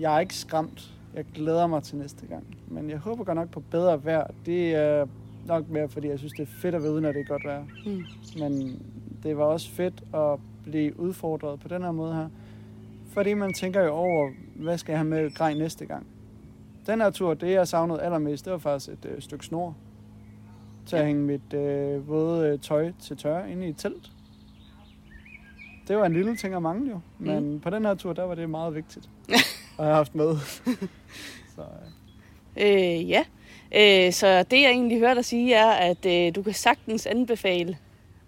jeg er ikke skræmt. Jeg glæder mig til næste gang. Men jeg håber godt nok på bedre vejr. Det er nok mere, fordi jeg synes, det er fedt at være ude, når det er godt vejr. Mm. Men det var også fedt at blive udfordret på den her måde her. Fordi man tænker jo over, hvad skal jeg have med grej næste gang? Den her tur, det jeg savnede allermest, det var faktisk et øh, stykke snor. Til at hænge mit øh, våde øh, tøj til tørre inde i et telt. Det var en lille ting at mangle jo. Men mm. på den her tur, der var det meget vigtigt at have haft med. Så, øh. Øh, ja. Øh, så det, jeg egentlig hørte dig sige, er, at øh, du kan sagtens anbefale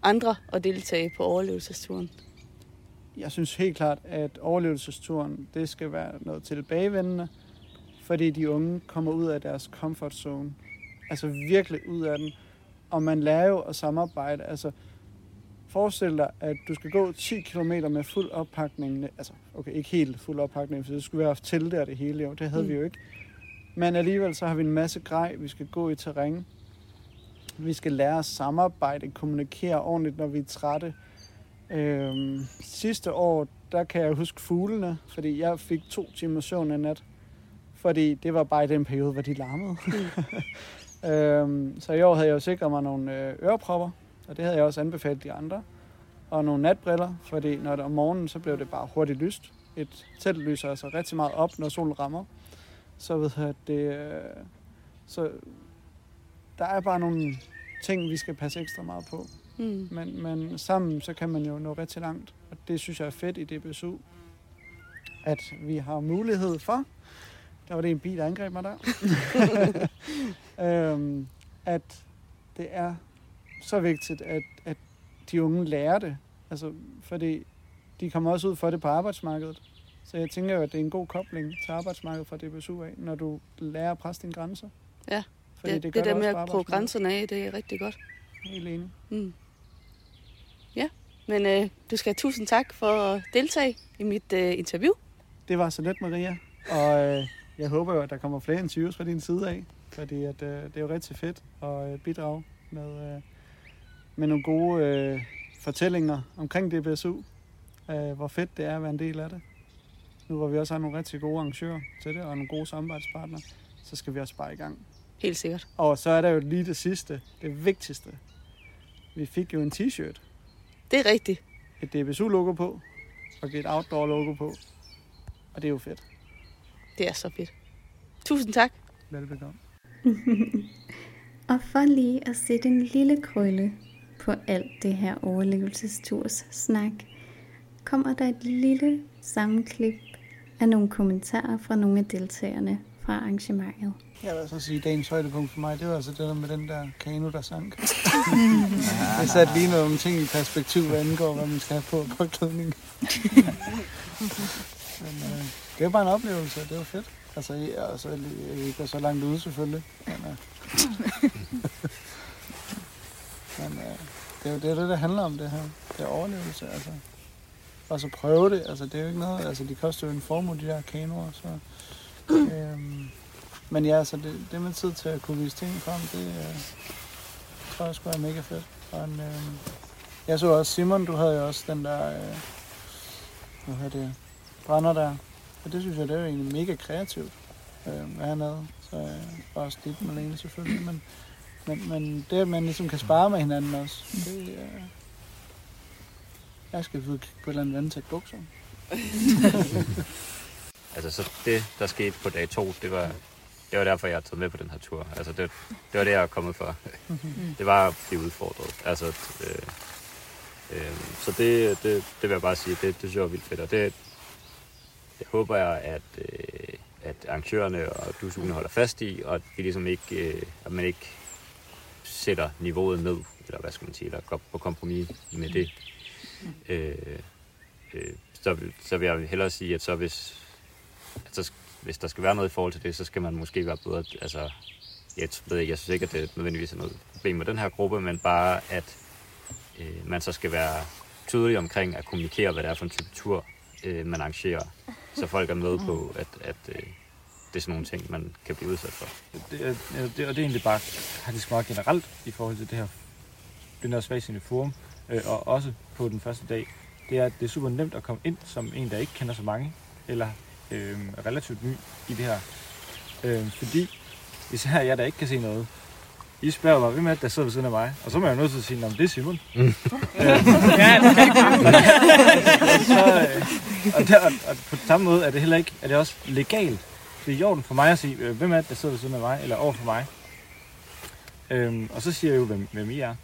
andre at deltage på overlevelsesturen. Jeg synes helt klart, at overlevelsesturen, det skal være noget tilbagevendende, fordi de unge kommer ud af deres comfort zone. Altså virkelig ud af den. Og man lærer jo at samarbejde. Altså, forestil dig, at du skal gå 10 km med fuld oppakning. Altså, okay, ikke helt fuld oppakning, for det skulle være til der det hele. Jo. Det havde mm. vi jo ikke. Men alligevel så har vi en masse grej, vi skal gå i terræn. Vi skal lære at samarbejde, kommunikere ordentligt, når vi er trætte. Øhm, sidste år, der kan jeg huske fuglene, fordi jeg fik to timer søvn en nat. Fordi det var bare i den periode, hvor de larmede. øhm, så i år havde jeg jo sikret mig nogle øh, ørepropper, og det havde jeg også anbefalet de andre. og nogle natbriller, fordi når det om morgenen, så bliver det bare hurtigt lyst. Et telt lyser altså rigtig meget op, når solen rammer. Så ved jeg, at det, øh, så der er bare nogle ting, vi skal passe ekstra meget på. Mm. Men, men sammen, så kan man jo nå rigtig langt. Og det synes jeg er fedt i DBSU, at vi har mulighed for, der var det en bil, der angreb mig der, øhm, at det er så vigtigt, at, at de unge lærer det. Altså, fordi de kommer også ud for det på arbejdsmarkedet. Så jeg tænker jo, at det er en god kobling til arbejdsmarkedet fra DBSU af, når du lærer at presse dine grænser. Ja, Fordi det, det det, gør det der med at prøve grænserne af, det er rigtig godt. Helt enig. Mm. Men øh, du skal have tusind tak for at deltage i mit øh, interview. Det var så let, Maria. Og øh, jeg håber jo, at der kommer flere interviews fra din side af. Fordi at, øh, det er jo rigtig fedt at øh, bidrage med, øh, med nogle gode øh, fortællinger omkring DBSU. Øh, hvor fedt det er at være en del af det. Nu hvor vi også har nogle rigtig gode arrangører til det, og nogle gode samarbejdspartnere, så skal vi også bare i gang. Helt sikkert. Og så er der jo lige det sidste, det vigtigste. Vi fik jo en t-shirt. Det er rigtigt. Et DBSU-logo på, og et outdoor-logo på. Og det er jo fedt. Det er så fedt. Tusind tak. Velbekomme. Og for lige at sætte en lille krølle på alt det her overlevelsesturs snak, kommer der et lille sammenklip af nogle kommentarer fra nogle af deltagerne fra arrangementet. Jeg vil så sige, dagens højdepunkt for mig, det var altså det der med den der kano, der sank. det satte lige nogle ting i perspektiv, hvad angår, hvad man skal have på påklædning. Men øh, det var bare en oplevelse, det var fedt. Altså, jeg, altså, jeg ikke så langt ude selvfølgelig. Men, øh, men øh, det er jo det, det, det handler om, det her. Det er overlevelse, altså. Og så prøve det, altså det er jo ikke noget, altså de koster jo en formue, de der kanoer, så... Øhm, men ja, så det, det med tid til at kunne vise ting frem, det øh, tror jeg skulle være mega fedt. Og en, øh, jeg så også, Simon, du havde jo også den der, øh, hvad hedder det, brænder der. Og det synes jeg, det er jo egentlig mega kreativt, øh, hvad han havde. Så øh, også dit Malene selvfølgelig, men, men, men det, at man ligesom kan spare med hinanden også, det øh, jeg skal ud og kigge på et eller andet vandtæt bukser. Altså, så det, der skete på dag to, det var, det var derfor, jeg har taget med på den her tur. Altså, det, det var det, jeg er kommet for. det var at blive udfordret. Altså, øh, øh, så det, det, det vil jeg bare sige, det, det synes jeg var vildt fedt. Og det, det håber jeg, at, øh, at arrangørerne og dusugene holder fast i, og at, vi ligesom ikke, øh, at man ikke sætter niveauet ned, eller hvad skal man sige, eller går på kompromis med det. Øh, øh, så, så vil jeg hellere sige, at så hvis, at så, hvis der skal være noget i forhold til det, så skal man måske være bedre, altså, jeg ved ikke, jeg synes ikke, at det nødvendigvis er noget problem med den her gruppe, men bare, at øh, man så skal være tydelig omkring at kommunikere, hvad det er for en type tur, øh, man arrangerer, så folk er med på, at, at øh, det er sådan nogle ting, man kan blive udsat for. Det, er, det, og det er egentlig bare faktisk meget generelt i forhold til det her den her svagsinde forum, øh, og også på den første dag, det er, at det er super nemt at komme ind som en, der ikke kender så mange, eller øh, er relativt ny i det her. Øh, fordi især jeg, der ikke kan se noget, I spørger mig, hvem er det, der sidder ved siden af mig? Og så må jeg jo nødt til at sige, at det er Simon. Mm. Ja, så, øh, og, der, og, og, på samme måde er det heller ikke, er det også legalt. Det er i orden for mig at sige, øh, hvem er det, der sidder ved siden af mig, eller over for mig. Øhm, og så siger jeg jo, hvem, hvem I er.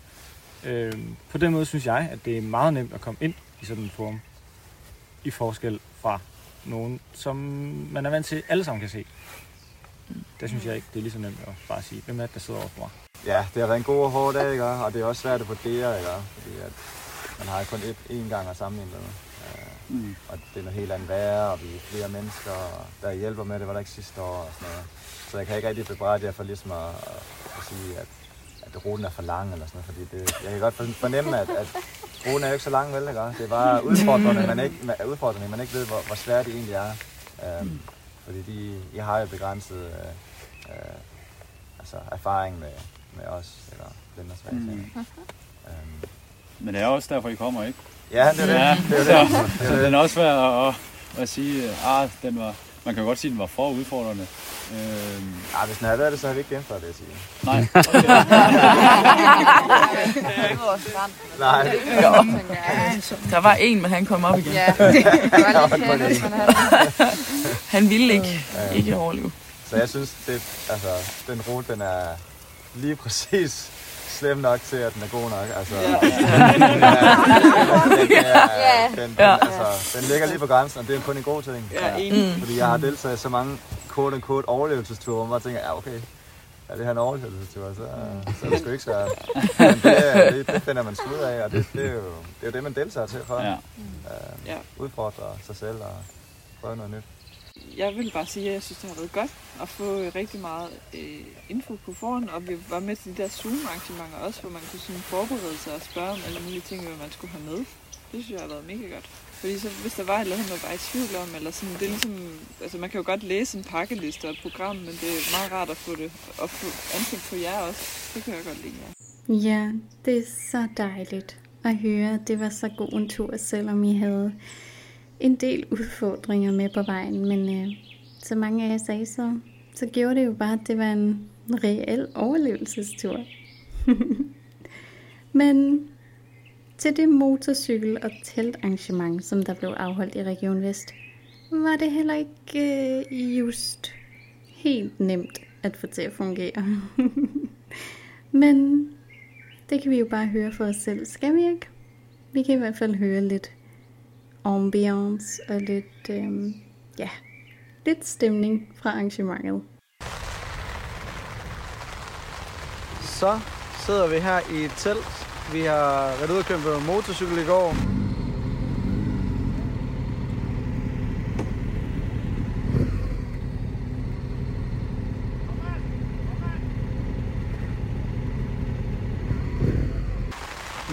Øhm, på den måde synes jeg, at det er meget nemt at komme ind i sådan en forum. I forskel fra nogen, som man er vant til, alle sammen kan se. Der synes jeg ikke, det er lige så nemt at bare sige, hvem er det, der sidder over for mig. Ja, det har været en god og hård dag, ikke? og det er også svært at vurdere, ikke? fordi at man har kun et, én gang at sammenligne det med. Øh, Mm. Og det er noget helt andet værre, og vi er flere mennesker, der hjælper med det, var der ikke sidste år og sådan noget. Så jeg kan ikke rigtig bebrejde jer for ligesom at, at sige, at ruten er for lang eller sådan noget, fordi det, jeg kan godt fornemme, at, at ruten er jo ikke så lang, vel, ikke? Det er bare udfordrende, man ikke, udfordrende, man ikke ved, hvor, hvor svært det egentlig er. Um, fordi de, I har jo begrænset uh, uh, altså erfaring med, med os, eller blinde og svage. Mm. Mm. Um, Men det er også derfor, I kommer, ikke? Ja, det er det. Ja, Det er så, det. Det er så det. den er også værd at, at, sige, at ah, den var, man kan godt sige, at den var for udfordrende. Øh, Ja, hvis den havde været det, så havde vi ikke gennemført det, jeg siger. Nej. Nej. Jo. Der var en, men han kom op igen. Ja, der var lidt han, ville ikke, ikke overleve. Så jeg synes, det, altså, den rute, den er lige præcis slem nok til, at den er god nok. Altså, Ja. den, er, den, Ja. den, Ja. altså, ligger lige på grænsen, og det er kun en god ting. Ja, enig. Mm. Fordi jeg har deltaget i så mange quote-unquote overlevelsesture, hvor man tænker, ja okay, er det her en overlevelsestur, så, så er det sgu ikke svært. Men det, er- det, det finder man ud af, og det, det, er jo, det er jo det, man deltager til for. Ja. Øh, Ja. Udfordre sig selv og prøve noget nyt. Jeg vil bare sige, at jeg synes, det har været godt at få øh, rigtig meget øh, info på forhånd, og vi var med til de der Zoom-arrangementer også, hvor man kunne sådan forberede sig og spørge om alle mulige ting, hvad man skulle have med. Det synes jeg har været mega godt. Fordi så, hvis der var et eller andet, man var i tvivl om, eller sådan, det er ligesom, altså man kan jo godt læse en pakkeliste og et program, men det er meget rart at få det og få ansigt på jer også. Det kan jeg godt lide. Ja. Ja, det er så dejligt at høre, at det var så god en tur, selvom I havde en del udfordringer med på vejen. Men øh, så mange af jer sagde, så, så gjorde det jo bare, at det var en reel overlevelsestur. Men til det motorcykel- og teltarrangement, som der blev afholdt i Region Vest, var det heller ikke øh, just helt nemt at få til at fungere. Men det kan vi jo bare høre for os selv, skal vi ikke? Vi kan i hvert fald høre lidt ambiance og lidt, øhm, ja, lidt stemning fra arrangementet. Så sidder vi her i et telt. Vi har været ude og køre på motorcykel i går.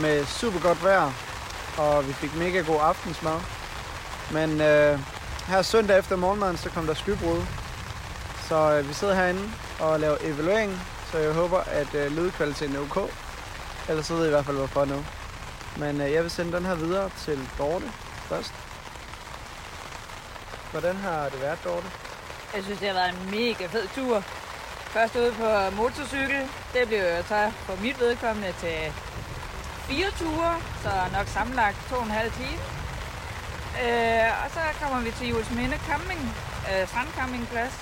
Med super godt vejr, og vi fik mega god aftensmad. Men øh, her søndag efter morgenmaden, så kom der skybrud. Så øh, vi sidder herinde og laver evaluering, så jeg håber, at øh, lydkvaliteten er ok. Ellers så ved jeg i hvert fald, hvorfor nu. Men øh, jeg vil sende den her videre til Dorte først. Hvordan har det været, Dorte? Jeg synes, det har været en mega fed tur. Først ude på motorcykel. Det blev jo så for mit vedkommende til fire ture, så nok sammenlagt to og en halv time. Øh, og så kommer vi til Jules Camping, øh, strandcampingplads.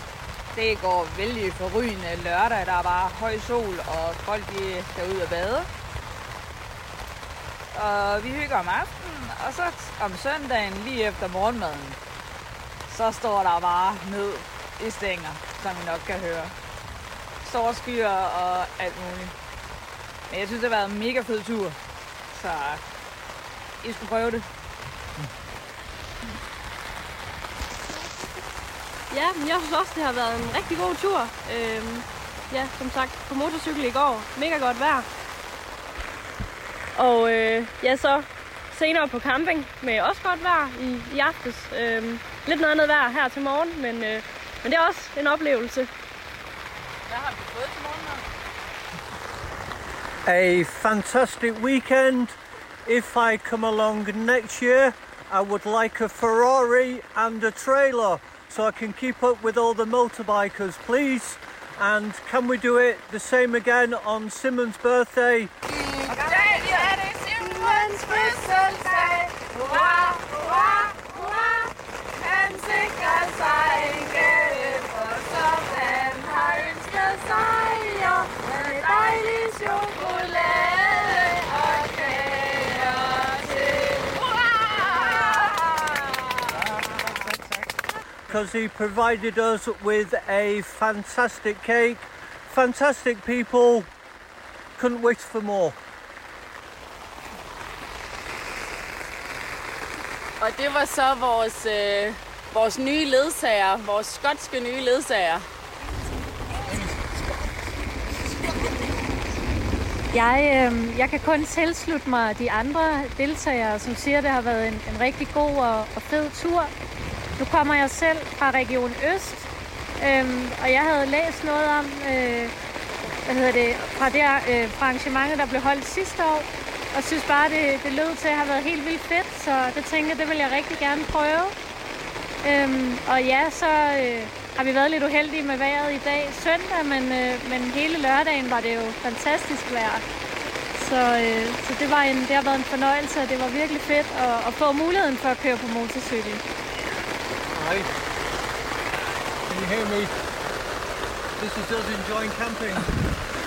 Det går vældig forrygende lørdag. Der er bare høj sol, og folk de skal ud og bade. Og vi hygger om aftenen, og så om søndagen, lige efter morgenmaden, så står der bare ned i stænger, som I nok kan høre. Store skyer og alt muligt. Men jeg synes, det har været en mega fed tur. Så I skulle prøve det. Ja, men jeg synes også, det har været en rigtig god tur. Øhm, ja, som sagt, på motorcykel i går. Mega godt vejr. Og øh, ja, så senere på camping med også godt vejr i, i aftes. Øhm, lidt noget andet vejr her til morgen, men, øh, men det er også en oplevelse. Hvad har vi fået til morgenmad? A fantastic weekend. If I come along next year, I would like a Ferrari and a trailer so I can keep up with all the motorbikers, please. And can we do it the same again on Simon's birthday? Because he provided us with a fantastic cake, fantastic people. Couldn't wish for more. Og det var så vores, øh, vores nye ledsager, vores skotske nye ledsager. Jeg, øh, jeg kan kun tilslutte mig de andre deltagere, som siger, at det har været en, en rigtig god og, og fed tur. Nu kommer jeg selv fra Region Øst, øh, og jeg havde læst noget om, øh, hvad hedder det, fra, det øh, fra arrangementet, der blev holdt sidste år, og synes bare, det, det lød til at have været helt vildt fedt, så det tænker jeg, det vil jeg rigtig gerne prøve. Øhm, og ja, så øh, har vi været lidt uheldige med vejret i dag søndag, men, øh, men hele lørdagen var det jo fantastisk vejr. Så, øh, så det, var en, det har været en fornøjelse, og det var virkelig fedt at, at få muligheden for at køre på motorcykel. Hi. Can you hear me? This is us enjoying camping.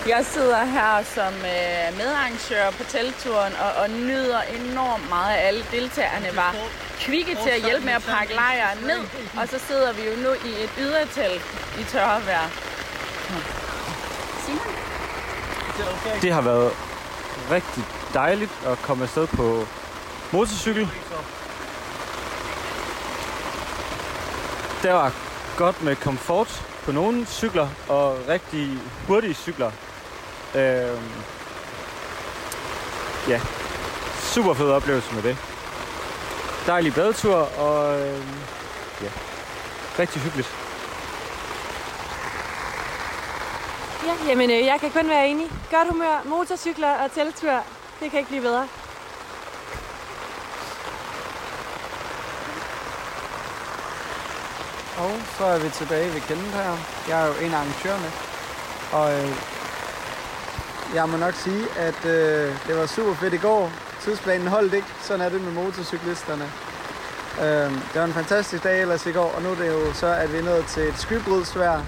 Jeg sidder her som øh, medarrangør på telturen og, og nyder enormt meget, at alle deltagerne var kvikke til at hjælpe med at pakke lejren ned. Og så sidder vi jo nu i et ydertelt i tørrevejr. Simon? Det har været rigtig dejligt at komme afsted på motorcykel. Der var godt med komfort på nogle cykler og rigtig hurtige cykler. Øh, ja, super fed oplevelse med det. Dejlig badetur og øh, ja, rigtig hyggeligt. Ja, jamen øh, jeg kan kun være enig. Godt humør, motorcykler og teltur. Det kan ikke blive bedre. Og så er vi tilbage ved Kendet her. Jeg er jo en af arrangørerne. Og øh, jeg må nok sige, at øh, det var super fedt i går. Tidsplanen holdt ikke. Sådan er det med motorcyklisterne. Øh, det var en fantastisk dag ellers i går, og nu er det jo så, at vi er nået til et skybrudsvær,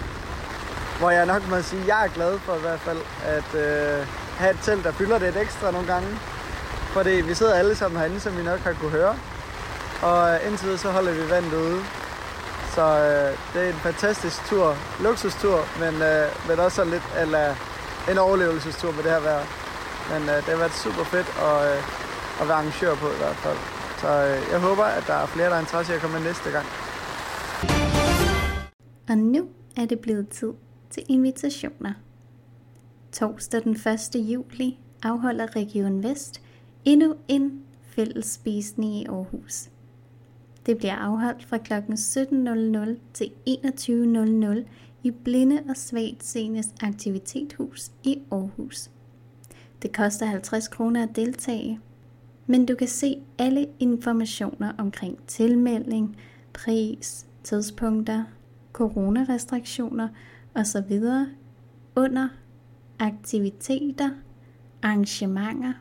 hvor jeg nok må sige, at jeg er glad for i hvert fald at øh, have et telt, der fylder det et ekstra nogle gange. Fordi vi sidder alle sammen herinde, som vi nok har kunne høre. Og øh, indtil videre så holder vi vandet ude. Så øh, det er en fantastisk tur, luksustur, men, øh, men også sådan lidt eller en overlevelsestur med det her vejr. Men øh, det har været super fedt at, øh, at være arrangør på i hvert fald. Så øh, jeg håber, at der er flere, der er interesse i at komme med næste gang. Og nu er det blevet tid til invitationer. Torsdag den 1. juli afholder Region Vest endnu en fælles spisning i Aarhus. Det bliver afholdt fra kl. 17.00 til 21.00 i Blinde og Svagt Senes Aktivitetshus i Aarhus. Det koster 50 kroner at deltage, men du kan se alle informationer omkring tilmelding, pris, tidspunkter, coronarestriktioner osv. under aktiviteter, arrangementer,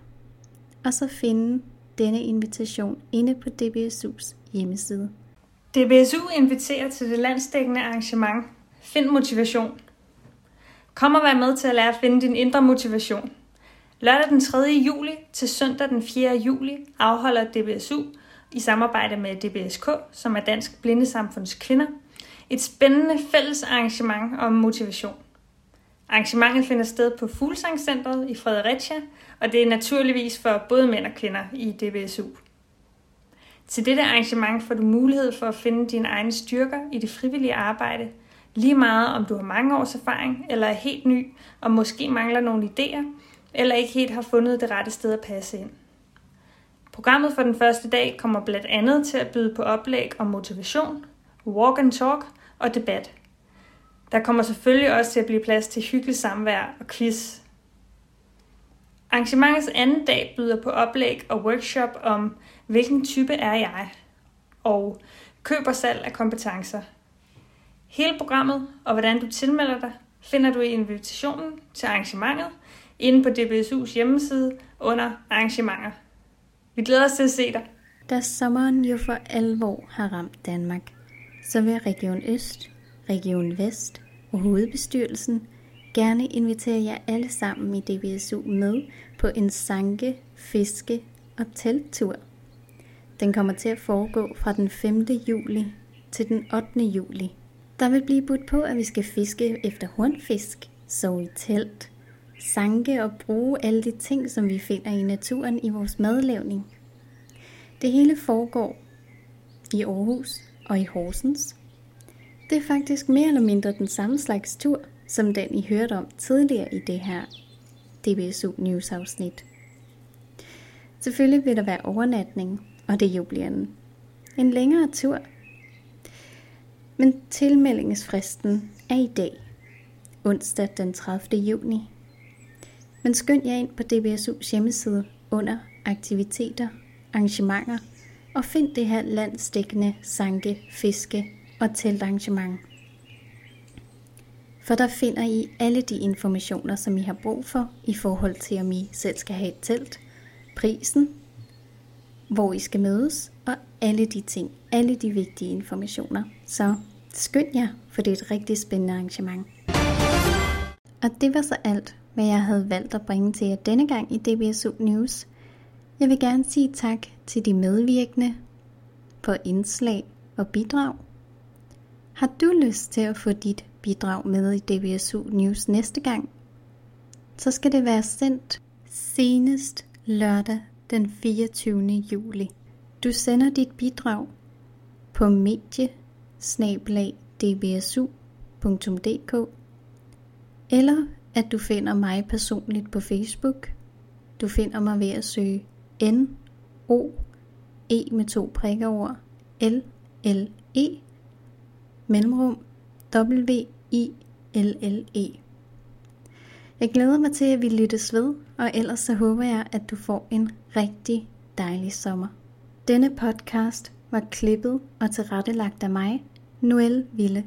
og så finde denne invitation inde på DBSU's hjemmeside. DBSU inviterer til det landsdækkende arrangement Find motivation. Kom og vær med til at lære at finde din indre motivation. Lørdag den 3. juli til søndag den 4. juli afholder DBSU i samarbejde med DBSK, som er Dansk Blindesamfunds Kvinder, et spændende fælles arrangement om motivation. Arrangementet finder sted på Fuglsangcentret i Fredericia, og det er naturligvis for både mænd og kvinder i DBSU. Til dette arrangement får du mulighed for at finde dine egne styrker i det frivillige arbejde, lige meget om du har mange års erfaring eller er helt ny og måske mangler nogle idéer, eller ikke helt har fundet det rette sted at passe ind. Programmet for den første dag kommer blandt andet til at byde på oplæg om motivation, walk and talk og debat. Der kommer selvfølgelig også til at blive plads til hyggelig samvær og quiz. Arrangementets anden dag byder på oplæg og workshop om, hvilken type er jeg, og køb og salg af kompetencer. Hele programmet og hvordan du tilmelder dig, finder du i invitationen til arrangementet inde på DBSU's hjemmeside under arrangementer. Vi glæder os til at se dig. Da sommeren jo for alvor har ramt Danmark, så vil Region Øst, Region Vest og hovedbestyrelsen gerne invitere jer alle sammen i DBSU med på en sanke, fiske og telttur. Den kommer til at foregå fra den 5. juli til den 8. juli. Der vil blive budt på, at vi skal fiske efter hornfisk, sove i telt, sanke og bruge alle de ting, som vi finder i naturen i vores madlavning. Det hele foregår i Aarhus og i Horsens. Det er faktisk mere eller mindre den samme slags tur, som den I hørte om tidligere i det her DBSU News afsnit. Selvfølgelig vil der være overnatning, og det jo bliver en, en længere tur. Men tilmeldingsfristen er i dag, onsdag den 30. juni. Men skynd jer ind på DBSU's hjemmeside under aktiviteter, arrangementer, og find det her landsdækkende sanke, fiske og teltarrangement. For der finder I alle de informationer, som I har brug for i forhold til, om I selv skal have et telt, prisen, hvor I skal mødes, og alle de ting, alle de vigtige informationer. Så skynd jer, for det er et rigtig spændende arrangement. Og det var så alt, hvad jeg havde valgt at bringe til jer denne gang i DBSU News. Jeg vil gerne sige tak til de medvirkende for indslag og bidrag. Har du lyst til at få dit bidrag med i DBSU News næste gang, så skal det være sendt senest lørdag den 24. juli. Du sender dit bidrag på medie dbsu.dk eller at du finder mig personligt på Facebook. Du finder mig ved at søge N O E med to prikker over L L E mellemrum W I L L E. Jeg glæder mig til, at vi lyttes ved, og ellers så håber jeg, at du får en rigtig dejlig sommer. Denne podcast var klippet og tilrettelagt af mig, Noelle Ville